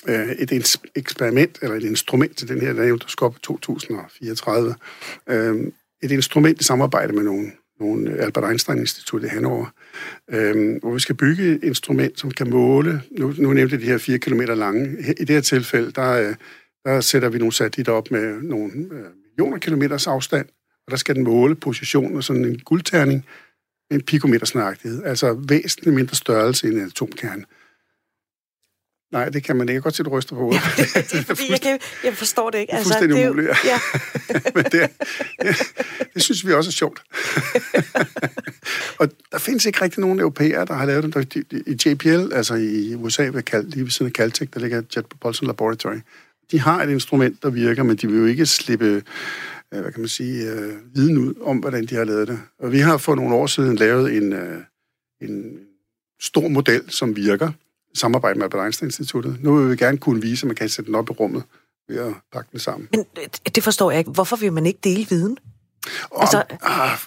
S2: øh, et eksperiment, eller et instrument til den her, der der skal op 2034. Øh, et instrument i samarbejde med nogle, nogle Albert Einstein-institut i Hannover, øh, hvor vi skal bygge et instrument, som kan måle, nu, nu nævnte jeg de her 4 km lange, i det her tilfælde, der, øh, der sætter vi nogle satellitter op med nogle øh, millioner kilometers afstand, og der skal den måle positionen af sådan en guldterning med en pikometers nøjagtighed, altså væsentligt mindre størrelse end en atomkerne. Nej, det kan man ikke. Jeg kan godt se, du ryster på hovedet.
S1: Ja, det, *laughs* er, fordi jeg, kan, jeg forstår det ikke.
S2: Altså, det er umuligt, ja. *laughs* Men det, det, det synes vi også er sjovt. *laughs* og der findes ikke rigtig nogen europæere, der har lavet det. I JPL, altså i USA, ved Cal, lige ved siden af Caltech, der ligger Jet Propulsion Laboratory. De har et instrument, der virker, men de vil jo ikke slippe øh, hvad kan man sige, øh, viden ud om, hvordan de har lavet det. Og vi har for nogle år siden lavet en, øh, en stor model, som virker, samarbejde med Albert Einstein-instituttet. Nu vil vi gerne kunne vise, at man kan sætte den op i rummet ved at pakke den sammen.
S1: Men det forstår jeg ikke. Hvorfor vil man ikke dele viden?
S2: Og, altså... ah,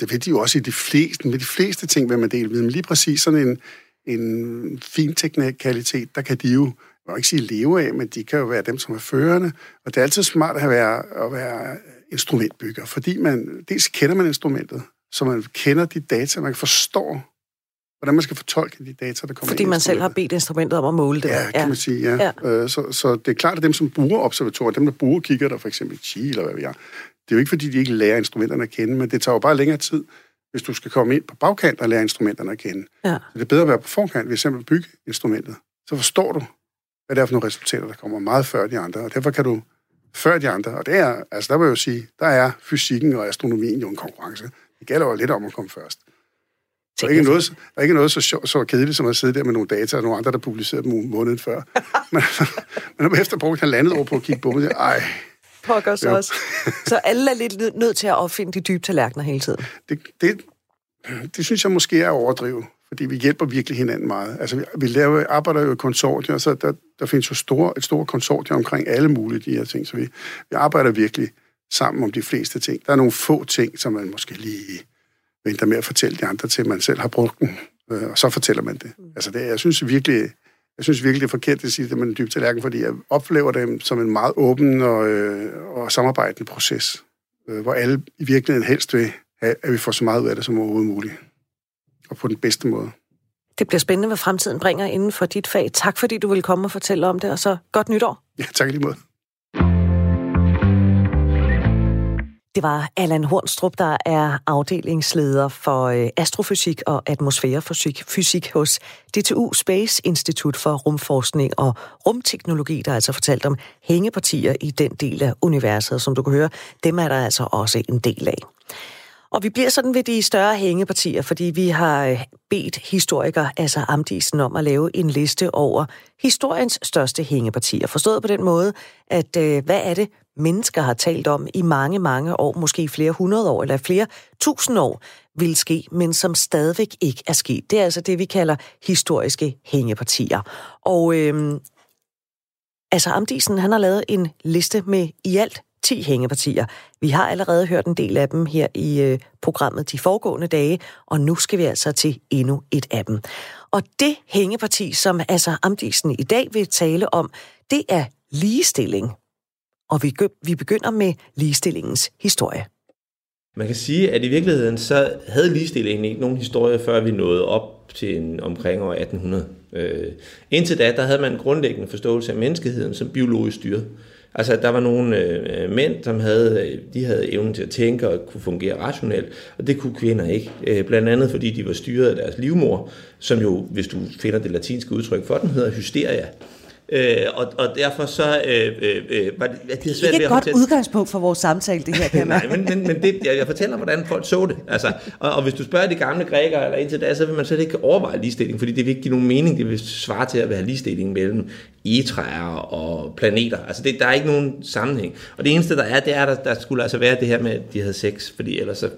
S2: det ved de jo også i de fleste, med de fleste ting vil man dele viden. Men lige præcis sådan en, en fin teknikalitet, der kan de jo, jeg vil ikke sige leve af, men de kan jo være dem, som er førende. Og det er altid smart at være, at være instrumentbygger, fordi man, dels kender man instrumentet, så man kender de data, man forstår, hvordan man skal fortolke de data, der kommer
S1: Fordi
S2: ind
S1: man selv har bedt instrumentet om at måle det.
S2: Ja, kan ja. man sige, ja. ja. Øh, så, så det er klart, at dem, som bruger observatorer, dem, der bruger kigger der for eksempel Chi, eller hvad vi er, det er jo ikke, fordi de ikke lærer instrumenterne at kende, men det tager jo bare længere tid, hvis du skal komme ind på bagkant og lære instrumenterne at kende. Ja. Så det er bedre at være på forkant, hvis eksempel bygge instrumentet. Så forstår du, hvad det er for nogle resultater, der kommer meget før de andre, og derfor kan du før de andre, og det er, altså der vil jeg jo sige, der er fysikken og astronomien jo en konkurrence. Det gælder jo lidt om at komme først. Der er, ikke noget, der er ikke noget så, sjov, så kedeligt som at sidde der med nogle data, og nogle andre, der publicerede dem måneden før. *laughs* men, men efter brugt landet år på at kigge på dem, ej...
S1: Pokkers ja. også. Så alle er lidt nødt til at opfinde de dybe tallerkener hele tiden.
S2: Det, det, det synes jeg måske er overdrivet, fordi vi hjælper virkelig hinanden meget. Altså, vi, vi laver, arbejder jo i konsortier, så der, der findes jo store, et stort konsortium omkring alle mulige de her ting, så vi, vi arbejder virkelig sammen om de fleste ting. Der er nogle få ting, som man måske lige venter med at fortælle de andre til, man selv har brugt den, øh, og så fortæller man det. Mm. Altså det, jeg synes virkelig, jeg synes virkelig, det er forkert at sige det med en dyb tallerken, fordi jeg oplever dem som en meget åben og, øh, og samarbejdende proces, øh, hvor alle i virkeligheden helst vil have, at vi får så meget ud af det som overhovedet muligt, og på den bedste måde.
S1: Det bliver spændende, hvad fremtiden bringer inden for dit fag. Tak fordi du vil komme og fortælle om det, og så godt nytår.
S2: Ja, tak lige måde.
S1: Det var Allan Hornstrup, der er afdelingsleder for øh, astrofysik og atmosfærefysik fysik hos DTU Space Institut for Rumforskning og Rumteknologi, der altså fortalt om hængepartier i den del af universet. Som du kan høre, dem er der altså også en del af. Og vi bliver sådan ved de større hængepartier, fordi vi har øh, bedt historiker altså Amdisen om at lave en liste over historiens største hængepartier. Forstået på den måde, at øh, hvad er det, mennesker har talt om i mange, mange år, måske flere hundrede år eller flere tusind år, vil ske, men som stadigvæk ikke er sket. Det er altså det, vi kalder historiske hængepartier. Og øhm, altså Amdisen, han har lavet en liste med i alt 10 hængepartier. Vi har allerede hørt en del af dem her i øh, programmet de foregående dage, og nu skal vi altså til endnu et af dem. Og det hængeparti, som altså Amdisen i dag vil tale om, det er ligestilling. Og vi, vi begynder med ligestillingens historie.
S7: Man kan sige, at i virkeligheden så havde ligestillingen ikke nogen historie, før vi nåede op til en, omkring år 1800. Øh, indtil da, der havde man en grundlæggende forståelse af menneskeheden som biologisk styret. Altså, der var nogle øh, mænd, som havde, øh, de havde evnen til at tænke og kunne fungere rationelt, og det kunne kvinder ikke. Øh, blandt andet fordi de var styret af deres livmor, som jo, hvis du finder det latinske udtryk for den, hedder hysteria. Øh, og, og derfor så øh, øh, øh var det,
S1: det er svært ikke et godt fortælle. udgangspunkt for vores samtale, det her, kan *laughs*
S7: Nej, men, men, men det, jeg, jeg fortæller, hvordan folk så det. Altså, og, og hvis du spørger de gamle grækere eller indtil da, så vil man slet ikke overveje ligestilling, fordi det vil ikke give nogen mening. Det vil svare til at være ligestilling mellem egetræer og planeter. Altså, det, der er ikke nogen sammenhæng. Og det eneste, der er, det er, at der, der skulle altså være det her med, at de havde sex, fordi ellers så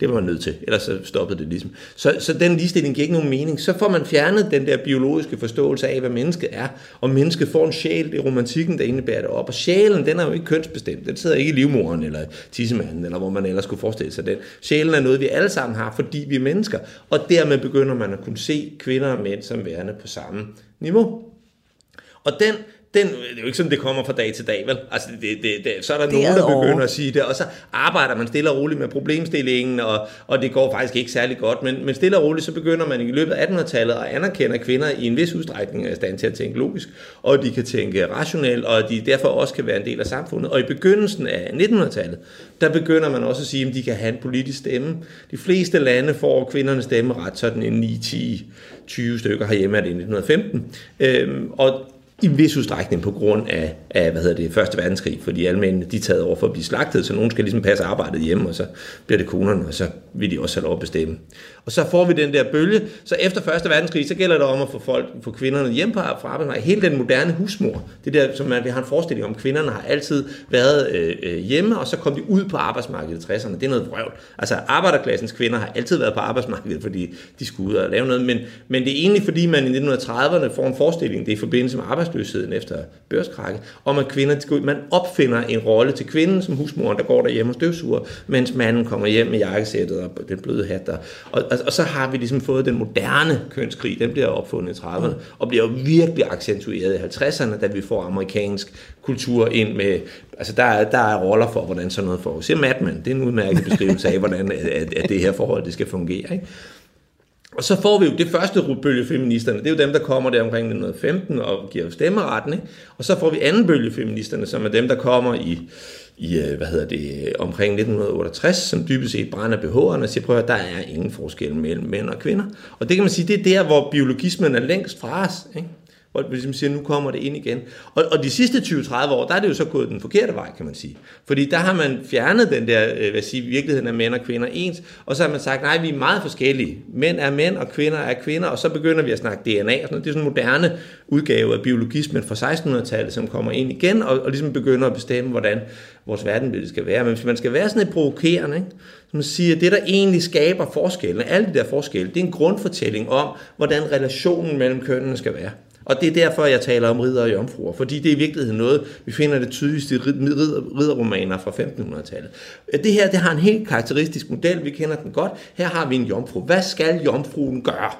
S7: det var man nødt til, ellers så stoppede det ligesom. Så, så den ligestilling giver ikke nogen mening. Så får man fjernet den der biologiske forståelse af, hvad mennesket er, og mennesket får en sjæl, det er romantikken, der indebærer det op. Og sjælen, den er jo ikke kønsbestemt. Den sidder ikke i livmoren eller tissemanden, eller hvor man ellers skulle forestille sig den. Sjælen er noget, vi alle sammen har, fordi vi er mennesker. Og dermed begynder man at kunne se kvinder og mænd som værende på samme niveau. Og den den, det er jo ikke sådan, det kommer fra dag til dag, vel? Altså, det, det, det, så er der det nogen, der begynder over. at sige det, og så arbejder man stille og roligt med problemstillingen, og, og det går faktisk ikke særlig godt, men, men stille og roligt, så begynder man i løbet af 1800-tallet at anerkende, at kvinder i en vis udstrækning er i stand til at tænke logisk, og de kan tænke rationelt, og de derfor også kan være en del af samfundet. Og i begyndelsen af 1900-tallet, der begynder man også at sige, at de kan have en politisk stemme. De fleste lande får kvindernes stemmeret, sådan en 9, 10, 20 stykker herhjemme er det i 1915. Øhm, og i vis udstrækning på grund af, af hvad hedder det, Første Verdenskrig, fordi alle mændene, de er taget over for at blive slagtet, så nogen skal ligesom passe arbejdet hjemme, og så bliver det konerne, og så vil de også have lov at bestemme. Og så får vi den der bølge, så efter Første Verdenskrig, så gælder det om at få, folk, få kvinderne hjem på fra arbejdsmarkedet. Hele den moderne husmor, det der, som man, vi har en forestilling om, kvinderne har altid været øh, øh hjemme, og så kom de ud på arbejdsmarkedet i 60'erne. Det er noget vrøvl. Altså arbejderklassens kvinder har altid været på arbejdsmarkedet, fordi de skulle ud og lave noget, men, men det er egentlig fordi, man i 1930'erne får en forestilling, det er i forbindelse med arbejdsløsheden efter børskrakket, om at kvinder, man opfinder en rolle til kvinden som husmoren, der går derhjemme og støvsuger, mens manden kommer hjem med jakkesættet og den bløde hat der. Og, og, og så har vi ligesom fået den moderne kønskrig, den bliver opfundet i 30'erne, og bliver virkelig accentueret i 50'erne, da vi får amerikansk kultur ind med, altså der, er, der er roller for, hvordan sådan noget foregår. Se Madman, det er en udmærket beskrivelse af, hvordan at, at det her forhold det skal fungere. Ikke? Og så får vi jo det første bølge feministerne, det er jo dem, der kommer der omkring 1915 og giver stemmeretten. Ikke? Og så får vi anden bølge feministerne, som er dem, der kommer i, i øh, hvad hedder det, omkring 1968, som dybest set brænder BH'erne og siger, prøv at der er ingen forskel mellem mænd og kvinder. Og det kan man sige, det er der, hvor biologismen er længst fra os. Ikke? Hvor man ligesom siger, nu kommer det ind igen. Og, og de sidste 20-30 år, der er det jo så gået den forkerte vej, kan man sige. Fordi der har man fjernet den der, øh, hvad sige, virkeligheden af mænd og kvinder ens, og så har man sagt, nej, vi er meget forskellige. Mænd er mænd, og kvinder er kvinder, og så begynder vi at snakke DNA. Og sådan Det er sådan en moderne udgave af biologismen fra 1600-tallet, som kommer ind igen, og, og ligesom begynder at bestemme, hvordan vores verdenbillede skal være. Men hvis man skal være sådan et provokerende, ikke? som siger, at det, der egentlig skaber forskellen, alle de der forskelle, det er en grundfortælling om, hvordan relationen mellem kønnene skal være. Og det er derfor, jeg taler om ridder og jomfruer, fordi det er i virkeligheden noget, vi finder det tydeligste i ridderromaner fra 1500-tallet. Det her, det har en helt karakteristisk model, vi kender den godt. Her har vi en jomfru. Hvad skal jomfruen gøre?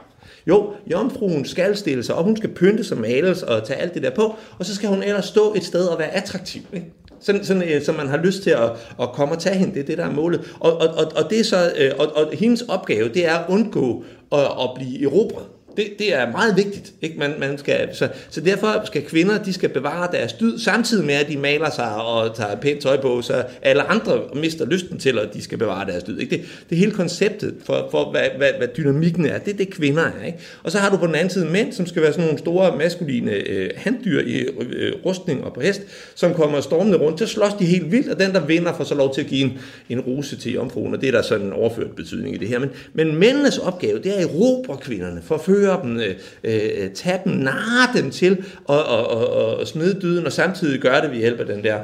S7: Jo, jomfruen skal stille sig op, hun skal pynte sig, males og tage alt det der på, og så skal hun ellers stå et sted og være attraktiv. Ikke? Sådan, sådan, øh, så man har lyst til at, at komme og tage hende, det er det, der er målet. Og, og, og, og, det er så, øh, og, og hendes opgave, det er at undgå at, at blive erobret. Det, det er meget vigtigt. Ikke? Man, man skal, så, så derfor skal kvinder de skal bevare deres dyd, samtidig med at de maler sig og tager pænt tøj på, så alle andre mister lysten til, at de skal bevare deres dyd. Ikke? Det, det er hele konceptet for, for hvad, hvad, hvad dynamikken er. Det er det, kvinder er. Ikke? Og så har du på den anden side mænd, som skal være sådan nogle store maskuline øh, handdyr i øh, rustning og på hest, som kommer stormende rundt. Så slås de helt vildt, og den, der vinder, får så lov til at give en, en rose til jomfruen, og det er der sådan en overført betydning i det her. Men, men mændenes opgave, det er at erobre kvinderne, for at dem, øh, øh, tage dem, narre dem til og, og, og, og smide dyden, og samtidig gøre det ved hjælp af den der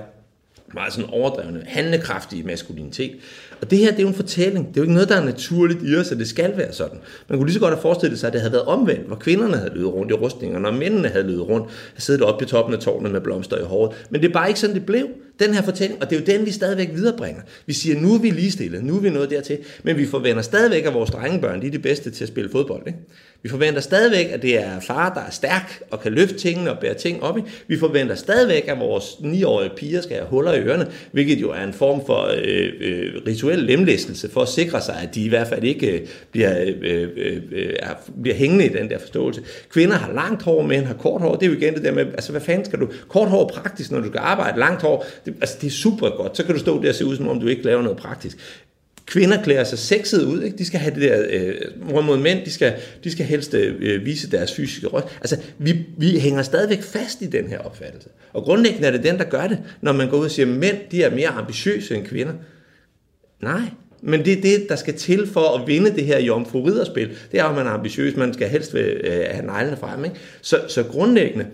S7: meget sådan overdrevne, handlekraftige maskulinitet. Og det her, det er jo en fortælling. Det er jo ikke noget, der er naturligt i os, at det skal være sådan. Man kunne lige så godt have forestillet sig, at det havde været omvendt, hvor kvinderne havde løbet rundt i rustningerne, og mændene havde løbet rundt, og siddet oppe på toppen af tårnet med blomster i håret. Men det er bare ikke sådan, det blev. Den her fortælling, og det er jo den, vi stadigvæk viderebringer. Vi siger, nu er vi ligestillet, nu er vi nået dertil, men vi forventer stadigvæk, at vores drengebørn, de er de bedste til at spille fodbold. Ikke? Vi forventer stadigvæk, at det er far, der er stærk og kan løfte tingene og bære ting op i. Vi forventer stadigvæk, at vores 9-årige piger skal have huller i ørerne, hvilket jo er en form for øh, øh, rituel lemlæstelse for at sikre sig, at de i hvert fald ikke øh, bliver, øh, øh, øh, bliver hængende i den der forståelse. Kvinder har langt hår, mænd har kort hår. Det er jo igen det der med, altså hvad fanden skal du? Kort hår er praktisk, når du skal arbejde. Langt hår, det, altså det er super godt. Så kan du stå der og se ud, som om du ikke laver noget praktisk kvinder klæder sig sexet ud, ikke? de skal have det der, øh, mod mænd, de skal, de skal helst øh, øh, vise deres fysiske røst. Altså, vi, vi hænger stadigvæk fast i den her opfattelse. Og grundlæggende er det den, der gør det, når man går ud og siger, at mænd, de er mere ambitiøse end kvinder. Nej, men det er det, der skal til for at vinde det her jomfru ridderspil. Det er, at man er ambitiøs, man skal helst øh, have neglene frem. Ikke? Så, så grundlæggende,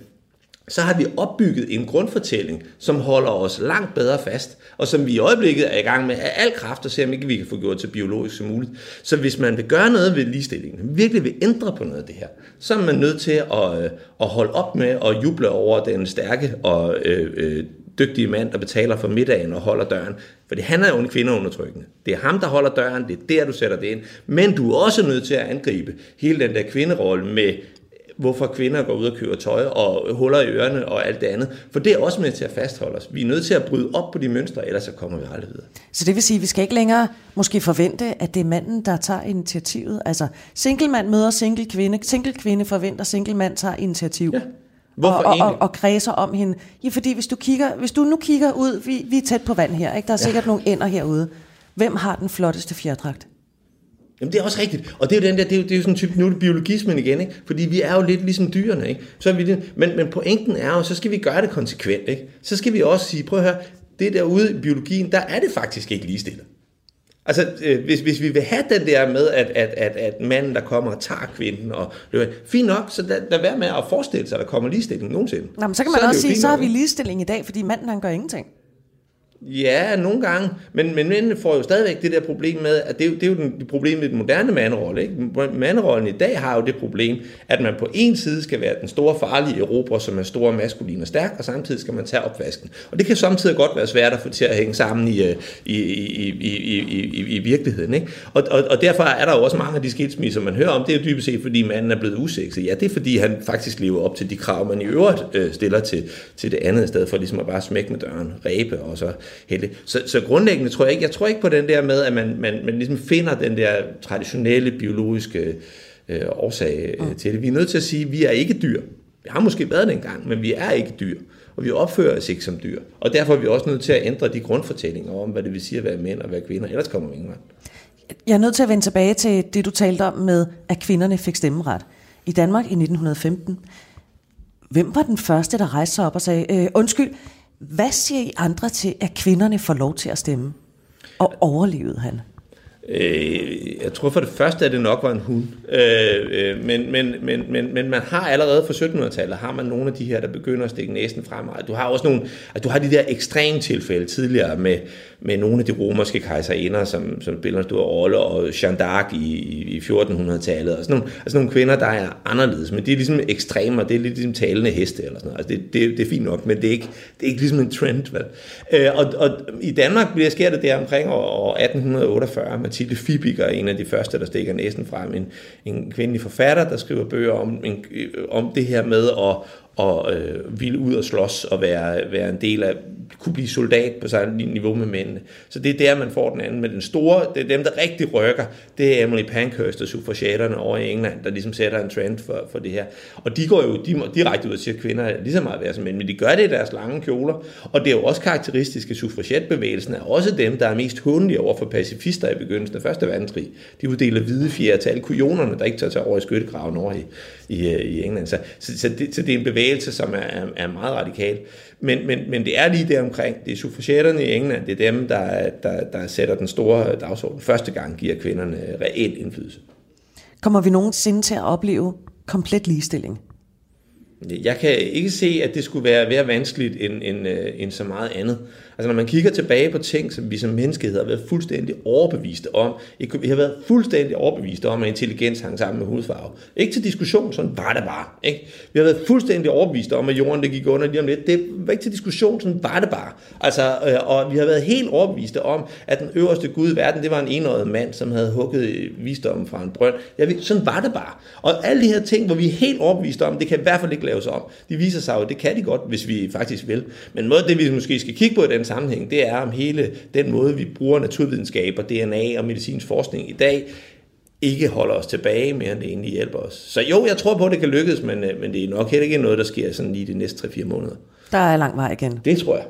S7: så har vi opbygget en grundfortælling, som holder os langt bedre fast, og som vi i øjeblikket er i gang med af al kraft at se, om ikke vi kan få gjort til biologisk som muligt. Så hvis man vil gøre noget ved ligestillingen, virkelig vil ændre på noget af det her, så er man nødt til at, øh, at holde op med at juble over den stærke og øh, øh, dygtige mand, der betaler for middagen og holder døren. For det handler jo om kvindeundertrykkende. Det er ham, der holder døren, det er der, du sætter det ind. Men du er også nødt til at angribe hele den der kvinderolle med hvorfor kvinder går ud og køber tøj og huller i ørerne og alt det andet. For det er også med til at fastholde os. Vi er nødt til at bryde op på de mønstre, ellers så kommer vi aldrig videre.
S1: Så det vil sige, at vi skal ikke længere måske forvente, at det er manden, der tager initiativet. Altså single mand møder single kvinde, single kvinde forventer, single mand tager initiativ. Ja. Hvorfor og, og, og, og kredser om hende. Ja, fordi hvis du, kigger, hvis du nu kigger ud, vi, vi er tæt på vand her, ikke? der er sikkert ja. nogle ender herude. Hvem har den flotteste fjerdragt?
S7: Jamen det er også rigtigt. Og det er jo den der, det er jo, det er jo sådan typ, nu er det biologismen igen, ikke? Fordi vi er jo lidt ligesom dyrene, ikke? Så er vi det, men, men pointen er jo, så skal vi gøre det konsekvent, ikke? Så skal vi også sige, prøv at høre, det derude i biologien, der er det faktisk ikke ligestillet. Altså, øh, hvis, hvis vi vil have den der med, at, at, at, at manden, der kommer og tager kvinden, og fint nok, så lad, lad være med at forestille sig, at der kommer ligestilling nogensinde.
S1: Nå, men så kan man så også sige, så har vi ligestilling i dag, fordi manden han gør ingenting.
S7: Ja, nogle gange, men, men mændene får jo stadigvæk det der problem med, at det, er jo, det er jo den, det problem med den moderne manderolle. Ikke? Manderollen i dag har jo det problem, at man på en side skal være den store farlige Europa, som er stor, maskulin og stærk, og samtidig skal man tage opvasken. Og det kan samtidig godt være svært at få til at hænge sammen øh, i, i, i, i, i, i, i virkeligheden. Ikke? Og, og, og derfor er der jo også mange af de skilsmisser, man hører om, det er jo dybest set, fordi manden er blevet usekset. Ja, det er fordi, han faktisk lever op til de krav, man i øvrigt øh, stiller til, til det andet, i stedet for ligesom at bare smække med døren, ræbe og så heldig. Så, så grundlæggende tror jeg ikke, jeg tror ikke på den der med, at man, man, man ligesom finder den der traditionelle biologiske øh, årsag øh, til det. Vi er nødt til at sige, at vi er ikke dyr. Vi har måske været det engang, men vi er ikke dyr. Og vi opfører os ikke som dyr. Og derfor er vi også nødt til at ændre de grundfortællinger om, hvad det vil sige at være mænd og være kvinder. Ellers kommer vi ingen vej.
S1: Jeg er nødt til at vende tilbage til det, du talte om med, at kvinderne fik stemmeret. I Danmark i 1915. Hvem var den første, der rejste sig op og sagde, øh, undskyld, hvad siger I andre til, at kvinderne får lov til at stemme? Og overlevede han?
S7: Øh, jeg tror for det første, at det nok var en hund. Øh, øh men, men, men, men, men man har allerede fra 1700-tallet, har man nogle af de her, der begynder at stikke næsen frem. Du har også nogle, at du har de der ekstreme tilfælde tidligere med, med nogle af de romerske kejserinder, som, som spiller en stor rolle, og Jeanne d'Arc i, i 1400-tallet, og sådan nogle, altså nogle kvinder, der er anderledes, men de er ligesom ekstreme, og det er lidt ligesom talende heste, eller sådan noget. Altså det, det, det er fint nok, men det er ikke, det er ikke ligesom en trend, vel? Øh, og, og i Danmark bliver sker det der omkring år 1848, Mathilde Fibiger er en af de første, der stikker næsen frem, en, en kvindelig forfatter, der skriver bøger om, en, øh, om det her med at, og øh, ville ud og slås og være, være en del af, kunne blive soldat på samme niveau med mændene. Så det er der, man får den anden. Men den store, det er dem, der rigtig rykker, det er Emily Pankhurst og suffragetterne over i England, der ligesom sætter en trend for, for det her. Og de går jo de, direkte ud og siger, at kvinder er lige så meget værd som mænd, men de gør det i deres lange kjoler. Og det er jo også karakteristisk, at suffragetbevægelsen er også dem, der er mest hundelige over for pacifister i begyndelsen af Første Verdenskrig. De uddeler hvide fjerde til alle kujonerne, der ikke tager sig over i skyttegraven over i, i, i England. Så, så, så, det, så det er en bevægelse, som er, er, er meget radikal. Men, men, men det er lige der omkring. Det er suffragetterne i England, det er dem, der, der, der sætter den store dagsorden. Første gang giver kvinderne reel indflydelse.
S1: Kommer vi nogensinde til at opleve komplet ligestilling?
S7: Jeg kan ikke se, at det skulle være mere vanskeligt end, end, øh, end så meget andet. Altså når man kigger tilbage på ting, som vi som menneskehed har været fuldstændig overbeviste om, vi har været fuldstændig overbeviste om, at intelligens hang sammen med hudfarve. Ikke til diskussion, sådan var det bare. Ikke? Vi har været fuldstændig overbeviste om, at jorden det gik under lige om lidt. Det var ikke til diskussion, sådan var det bare. Altså, øh, og vi har været helt overbeviste om, at den øverste Gud i verden, det var en enøjet mand, som havde hugget visdommen fra en brønd. Ja, sådan var det bare. Og alle de her ting, hvor vi er helt overbeviste om, det kan i hvert fald ikke laves om. De viser sig jo, det kan de godt, hvis vi faktisk vil. Men noget af det, vi måske skal kigge på i den sammenhæng, det er om hele den måde, vi bruger naturvidenskab og DNA og medicinsk forskning i dag, ikke holder os tilbage mere, end det egentlig hjælper os. Så jo, jeg tror på, at det kan lykkes, men, øh, men det er nok heller ikke noget, der sker sådan lige de næste 3-4 måneder.
S1: Der er lang vej igen.
S7: Det tror jeg.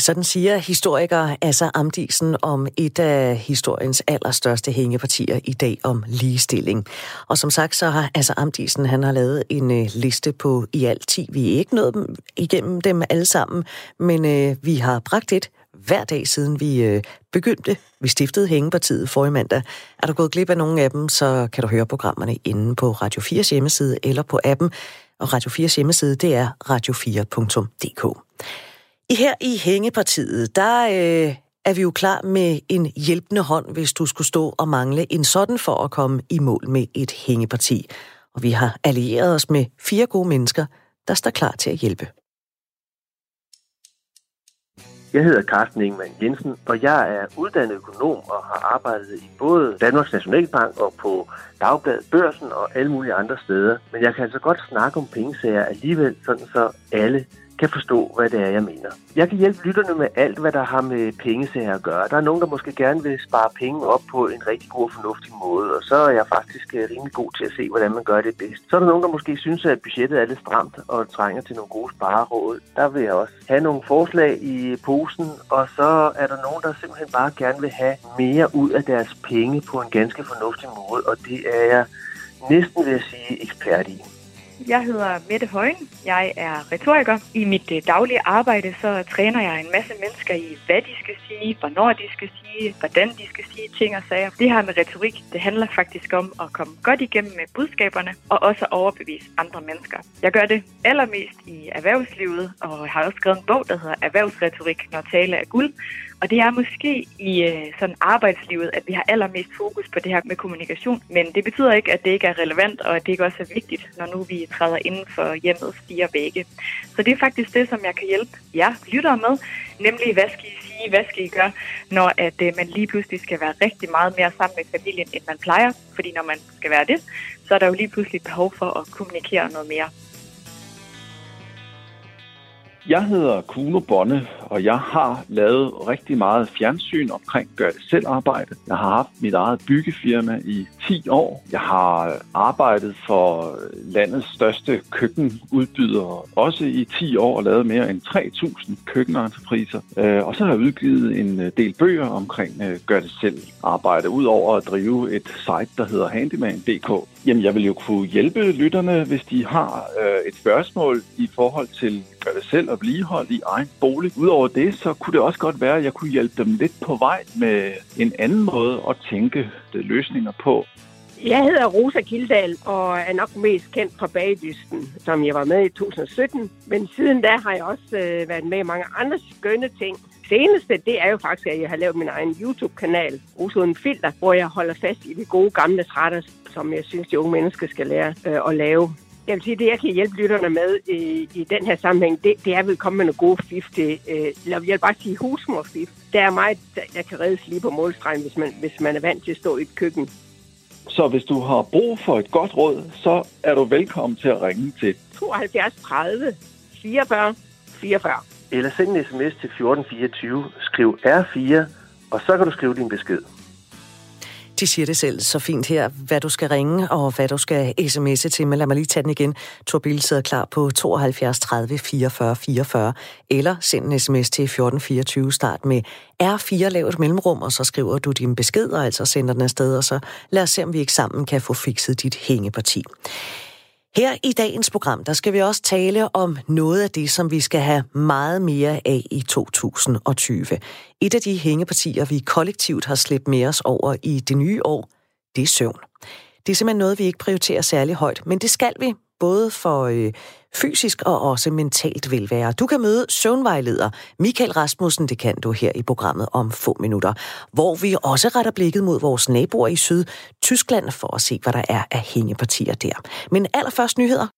S1: Sådan siger historiker Assa Amdisen om et af historiens allerstørste hængepartier i dag om ligestilling. Og som sagt, så har Assa Amdisen, han har lavet en øh, liste på i alt 10. Vi er ikke nået dem, igennem dem alle sammen, men øh, vi har bragt et hver dag siden vi øh, begyndte. Vi stiftede Hængepartiet for i mandag. Er du gået glip af nogle af dem, så kan du høre programmerne inde på Radio 4's hjemmeside eller på appen. Og Radio 4's hjemmeside, det er radio4.dk. Her i Hængepartiet, der øh, er vi jo klar med en hjælpende hånd, hvis du skulle stå og mangle en sådan for at komme i mål med et hængeparti. Og vi har allieret os med fire gode mennesker, der står klar til at hjælpe.
S8: Jeg hedder Carsten Ingemann Jensen, og jeg er uddannet økonom og har arbejdet i både Danmarks Nationalbank og på Dagbladet Børsen og alle mulige andre steder. Men jeg kan altså godt snakke om pengesager alligevel, sådan så alle kan forstå, hvad det er, jeg mener. Jeg kan hjælpe lytterne med alt, hvad der har med pengesager at gøre. Der er nogen, der måske gerne vil spare penge op på en rigtig god og fornuftig måde, og så er jeg faktisk øh, rimelig god til at se, hvordan man gør det bedst. Så er der nogen, der måske synes, at budgettet er lidt stramt og trænger til nogle gode spareråd. Der vil jeg også have nogle forslag i posen, og så er der nogen, der simpelthen bare gerne vil have mere ud af deres penge på en ganske fornuftig måde, og det er jeg næsten, vil jeg sige, ekspert i.
S9: Jeg hedder Mette Højen. Jeg er retoriker. I mit øh, daglige arbejde så træner jeg en masse mennesker i, hvad de skal sige, hvornår de skal sige, hvordan de skal sige ting og sager. Det her med retorik, det handler faktisk om at komme godt igennem med budskaberne og også overbevise andre mennesker. Jeg gør det allermest i erhvervslivet og har også skrevet en bog, der hedder Erhvervsretorik, når tale er guld. Og det er måske i øh, sådan arbejdslivet, at vi har allermest fokus på det her med kommunikation. Men det betyder ikke, at det ikke er relevant, og at det ikke også er vigtigt, når nu vi træder inden for hjemmets fire vægge. Så det er faktisk det, som jeg kan hjælpe jer lyttere med. Nemlig, hvad skal I sige, hvad skal I gøre, når at, øh, man lige pludselig skal være rigtig meget mere sammen med familien, end man plejer. Fordi når man skal være det, så er der jo lige pludselig behov for at kommunikere noget mere.
S10: Jeg hedder Kuno Bonne, og jeg har lavet rigtig meget fjernsyn omkring gør det selv arbejde. Jeg har haft mit eget byggefirma i 10 år. Jeg har arbejdet for landets største køkkenudbydere også i 10 år og lavet mere end 3.000 køkkenentrepriser. Øh, og så har jeg udgivet en øh, del bøger omkring øh, gør det selv arbejde, udover at drive et site, der hedder handyman.dk. Jamen, jeg vil jo kunne hjælpe lytterne, hvis de har øh, et spørgsmål i forhold til gør det selv og vedligehold i egen bolig. Udover det, så kunne det også godt være, at jeg kunne hjælpe dem lidt på vej med en anden måde at tænke det løsninger på.
S11: Jeg hedder Rosa Kildal og er nok mest kendt fra Bagdysten, som jeg var med i 2017. Men siden da har jeg også øh, været med i mange andre skønne ting. Seneste, det er jo faktisk, at jeg har lavet min egen YouTube-kanal, Rosa Filter, hvor jeg holder fast i de gode gamle trætter, som jeg synes, de unge mennesker skal lære øh, at lave. Jeg vil sige, det jeg kan hjælpe lytterne med i, i den her sammenhæng, det, det er vel komme med nogle gode fif til, øh, jeg vil bare sige husmorfif. Der er meget, der, der kan reddes lige på målstregen, hvis man, hvis man er vant til at stå i et køkken.
S10: Så hvis du har brug for et godt råd, så er du velkommen til at ringe til
S11: 72 30 44 44.
S8: Eller send en sms til 1424, skriv R4, og så kan du skrive din besked.
S1: De siger det selv så fint her, hvad du skal ringe og hvad du skal sms'e til. Men lad mig lige tage den igen. Torbil sidder klar på 72 30 44 44. Eller send en sms til 1424 start med R4 lavet mellemrum, og så skriver du din besked, og altså sender den afsted, og så lad os se, om vi ikke sammen kan få fikset dit hængeparti. Her i dagens program, der skal vi også tale om noget af det, som vi skal have meget mere af i 2020. Et af de hængepartier, vi kollektivt har slæbt med os over i det nye år, det er søvn. Det er simpelthen noget, vi ikke prioriterer særlig højt, men det skal vi, både for øh, fysisk og også mentalt velvære. Du kan møde søvnvejleder Michael Rasmussen, det kan du her i programmet om få minutter, hvor vi også retter blikket mod vores naboer i Syd, Tyskland, for at se, hvad der er af hængepartier der. Men allerførst nyheder